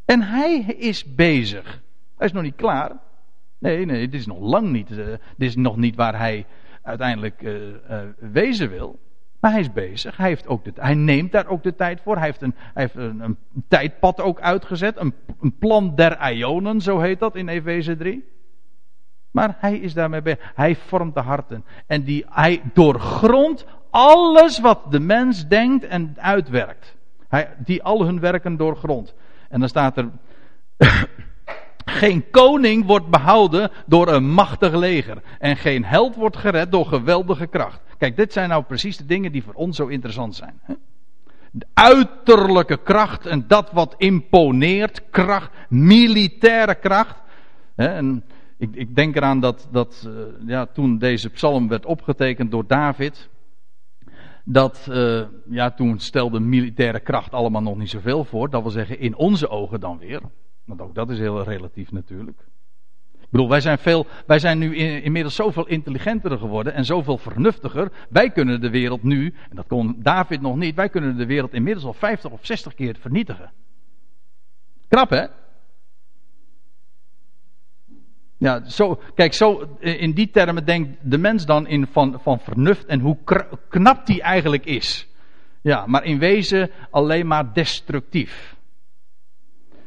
En hij is bezig hij is nog niet klaar. Nee, nee, dit is nog lang niet. Uh, dit is nog niet waar hij uiteindelijk uh, uh, wezen wil. Maar hij is bezig. Hij, heeft ook de, hij neemt daar ook de tijd voor. Hij heeft een, hij heeft een, een tijdpad ook uitgezet. Een, een, plan der Ionen, zo heet dat in Efeze 3. Maar hij is daarmee bezig. Hij vormt de harten. En die, hij doorgrondt alles wat de mens denkt en uitwerkt. Hij, die al hun werken doorgrondt. En dan staat er. Geen koning wordt behouden door een machtig leger. En geen held wordt gered door geweldige kracht. Kijk, dit zijn nou precies de dingen die voor ons zo interessant zijn. De uiterlijke kracht en dat wat imponeert, kracht, militaire kracht. Hè? En ik, ik, denk eraan dat, dat uh, ja, toen deze psalm werd opgetekend door David. Dat, uh, ja, toen stelde militaire kracht allemaal nog niet zoveel voor. Dat wil zeggen, in onze ogen dan weer. Want ook dat is heel relatief natuurlijk. Ik bedoel, wij zijn, veel, wij zijn nu in, inmiddels zoveel intelligenter geworden en zoveel vernuftiger. Wij kunnen de wereld nu, en dat kon David nog niet, wij kunnen de wereld inmiddels al 50 of 60 keer vernietigen. Knap hè? Ja, zo, kijk, zo in die termen denkt de mens dan in van, van vernuft en hoe knap die eigenlijk is. Ja, maar in wezen alleen maar destructief.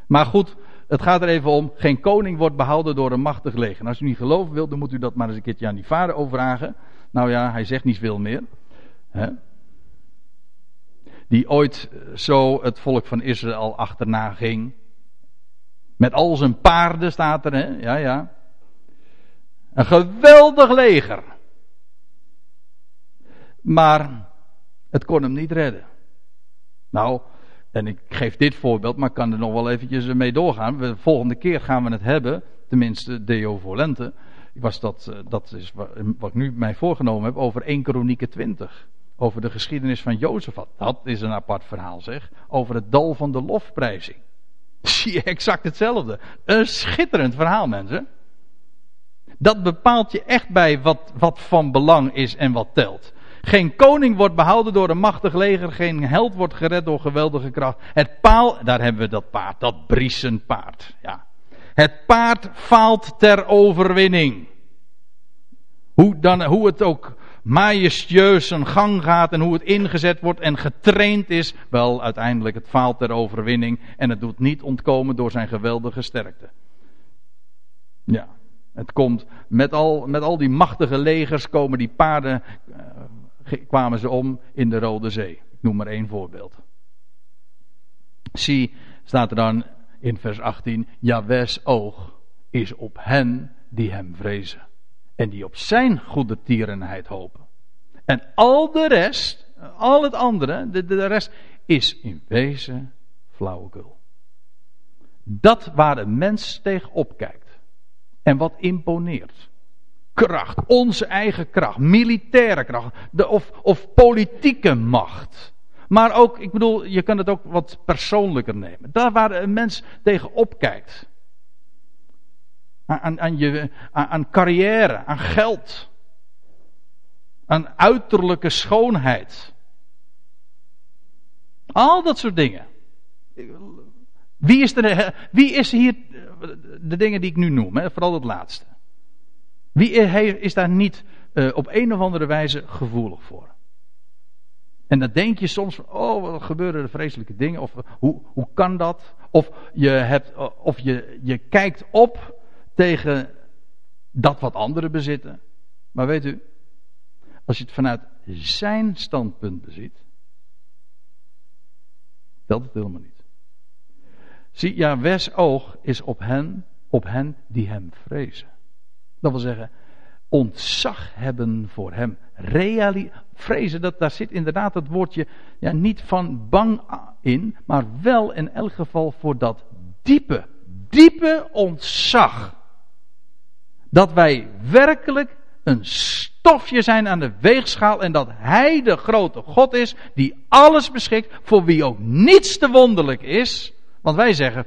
Maar goed, het gaat er even om, geen koning wordt behouden door een machtig leger. Als u niet geloven wilt, dan moet u dat maar eens een keertje aan die vader overvragen. Nou ja, hij zegt niet veel meer. Hè? Die ooit zo het volk van Israël achterna ging. Met al zijn paarden staat er, hè? Ja, ja. Een geweldig leger. Maar het kon hem niet redden. Nou, en ik geef dit voorbeeld, maar ik kan er nog wel eventjes mee doorgaan. De volgende keer gaan we het hebben, tenminste Deo Volente. Was dat, eh, dat is wat ik nu mij voorgenomen heb over 1 Kronieken 20. Over de geschiedenis van Jozefat. Dat is een apart verhaal zeg. Over het dal van de lofprijzing. Zie je exact hetzelfde. Een schitterend verhaal mensen. Dat bepaalt je echt bij wat, wat van belang is en wat telt. Geen koning wordt behouden door een machtig leger. Geen held wordt gered door geweldige kracht. Het paal, daar hebben we dat paard, dat briesen paard. Ja. Het paard faalt ter overwinning. Hoe, dan, hoe het ook majestueus zijn gang gaat en hoe het ingezet wordt en getraind is. Wel, uiteindelijk het faalt ter overwinning en het doet niet ontkomen door zijn geweldige sterkte. Ja, het komt met al, met al die machtige legers komen die paarden uh, kwamen ze om in de Rode Zee. Ik noem maar één voorbeeld. Zie, staat er dan in vers 18: Jawes oog is op hen die hem vrezen. En die op zijn goede tierenheid hopen. En al de rest, al het andere, de, de rest, is in wezen flauwekul. Dat waar een mens tegen opkijkt. En wat imponeert kracht, onze eigen kracht, militaire kracht, de, of, of politieke macht. Maar ook, ik bedoel, je kan het ook wat persoonlijker nemen. Daar waar een mens tegen opkijkt. Aan, aan, je, aan carrière, aan geld. Aan uiterlijke schoonheid. Al dat soort dingen. Wie is, er, wie is hier de dingen die ik nu noem, vooral het laatste? Wie is daar niet uh, op een of andere wijze gevoelig voor? En dan denk je soms oh, wat gebeuren er vreselijke dingen, of hoe, hoe kan dat? Of je, hebt, of je, je kijkt op tegen dat wat anderen bezitten. Maar weet u, als je het vanuit zijn standpunt beziet, telt het helemaal niet. Zie, ja, wes oog is op hen, op hen die hem vrezen. Dat wil zeggen, ontzag hebben voor hem. Reali vrezen, dat, daar zit inderdaad het woordje ja, niet van bang in, maar wel in elk geval voor dat diepe, diepe ontzag. Dat wij werkelijk een stofje zijn aan de weegschaal en dat Hij de grote God is die alles beschikt, voor wie ook niets te wonderlijk is. Want wij zeggen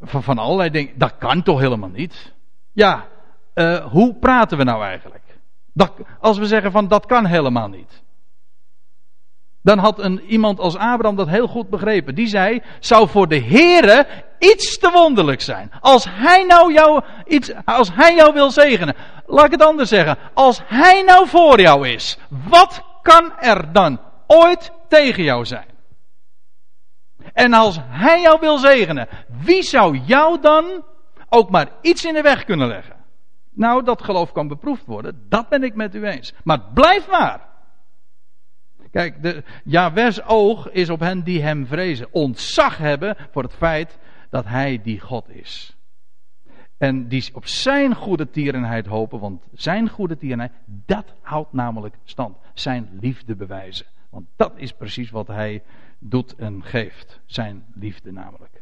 van, allerlei dingen, dat kan toch helemaal niet? Ja, uh, hoe praten we nou eigenlijk? Dat, als we zeggen van dat kan helemaal niet. Dan had een, iemand als Abraham dat heel goed begrepen. Die zei, zou voor de Heere iets te wonderlijk zijn. Als hij nou jou, iets, als hij jou wil zegenen. Laat ik het anders zeggen. Als hij nou voor jou is. Wat kan er dan ooit tegen jou zijn? En als hij jou wil zegenen. Wie zou jou dan ook maar iets in de weg kunnen leggen? Nou, dat geloof kan beproefd worden. Dat ben ik met u eens. Maar blijf maar. Kijk, de, Jahwes oog is op hen die hem vrezen. Ontzag hebben voor het feit dat hij die God is. En die op zijn goede tierenheid hopen, want zijn goede tierenheid, dat houdt namelijk stand. Zijn liefde bewijzen. Want dat is precies wat hij doet en geeft. Zijn liefde namelijk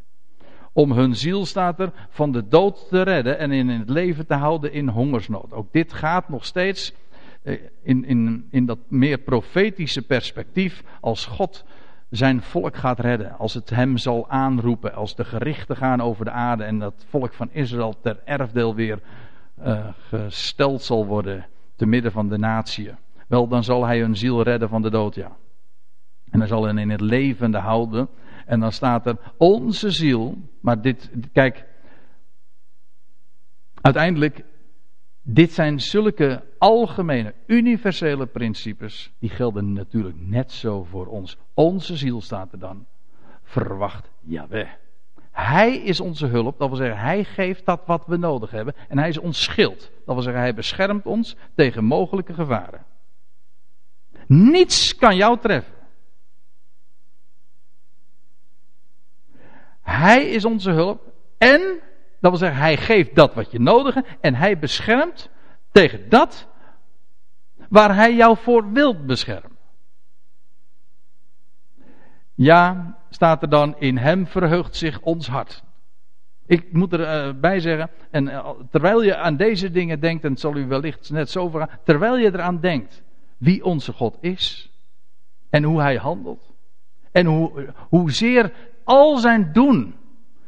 om hun ziel, staat er, van de dood te redden en in het leven te houden in hongersnood. Ook dit gaat nog steeds eh, in, in, in dat meer profetische perspectief als God zijn volk gaat redden. Als het hem zal aanroepen, als de gerichten gaan over de aarde en dat volk van Israël ter erfdeel weer uh, gesteld zal worden te midden van de natieën. Wel, dan zal hij hun ziel redden van de dood, ja. En hij zal hen in het levende houden en dan staat er onze ziel. Maar dit, kijk. Uiteindelijk, dit zijn zulke algemene, universele principes. Die gelden natuurlijk net zo voor ons. Onze ziel staat er dan. Verwacht Yahweh. Hij is onze hulp, dat wil zeggen, hij geeft dat wat we nodig hebben. En hij is ons schild, dat wil zeggen, hij beschermt ons tegen mogelijke gevaren. Niets kan jou treffen. Hij is onze hulp. En, dat wil zeggen, hij geeft dat wat je nodig hebt. En hij beschermt Tegen dat waar hij jou voor wilt beschermen. Ja, staat er dan, in hem verheugt zich ons hart. Ik moet erbij uh, zeggen, en uh, terwijl je aan deze dingen denkt, en het zal u wellicht net zo vragen, terwijl je eraan denkt wie onze God is en hoe hij handelt en hoe, hoezeer al zijn doen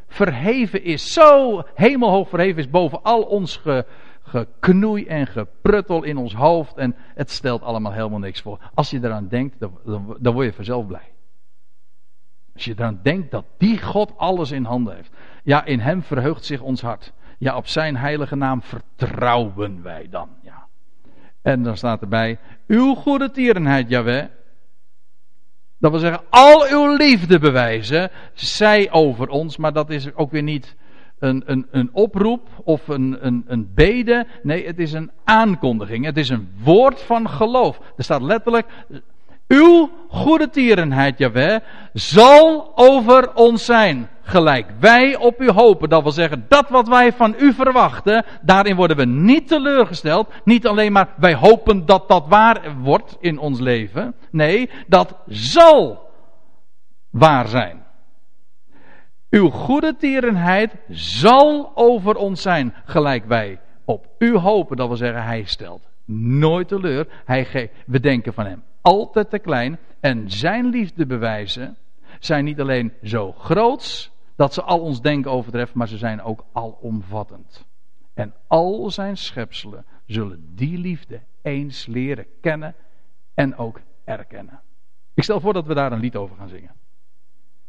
verheven is, zo hemelhoog verheven is boven al ons ge, geknoei en gepruttel in ons hoofd en het stelt allemaal helemaal niks voor. Als je eraan denkt, dan, dan, dan word je vanzelf blij. Als je eraan denkt dat die God alles in handen heeft. Ja, in hem verheugt zich ons hart. Ja, op zijn heilige naam vertrouwen wij dan. Ja. En dan staat erbij, uw goede tierenheid, Jaweh. Dat wil zeggen, al uw liefde bewijzen, zij over ons, maar dat is ook weer niet een, een, een oproep of een, een, een bede. Nee, het is een aankondiging. Het is een woord van geloof. Er staat letterlijk, uw goede tierenheid, Jaweh, zal over ons zijn. Gelijk wij op u hopen. Dat wil zeggen, dat wat wij van u verwachten, daarin worden we niet teleurgesteld. Niet alleen maar wij hopen dat dat waar wordt in ons leven. Nee, dat zal waar zijn. Uw goede tierenheid zal over ons zijn. Gelijk wij op u hopen. Dat wil zeggen, hij stelt nooit teleur. Hij we denken van hem altijd te klein. En zijn liefdebewijzen zijn niet alleen zo groots dat ze al ons denken overtreffen, maar ze zijn ook alomvattend. En al zijn schepselen zullen die liefde eens leren kennen en ook erkennen. Ik stel voor dat we daar een lied over gaan zingen.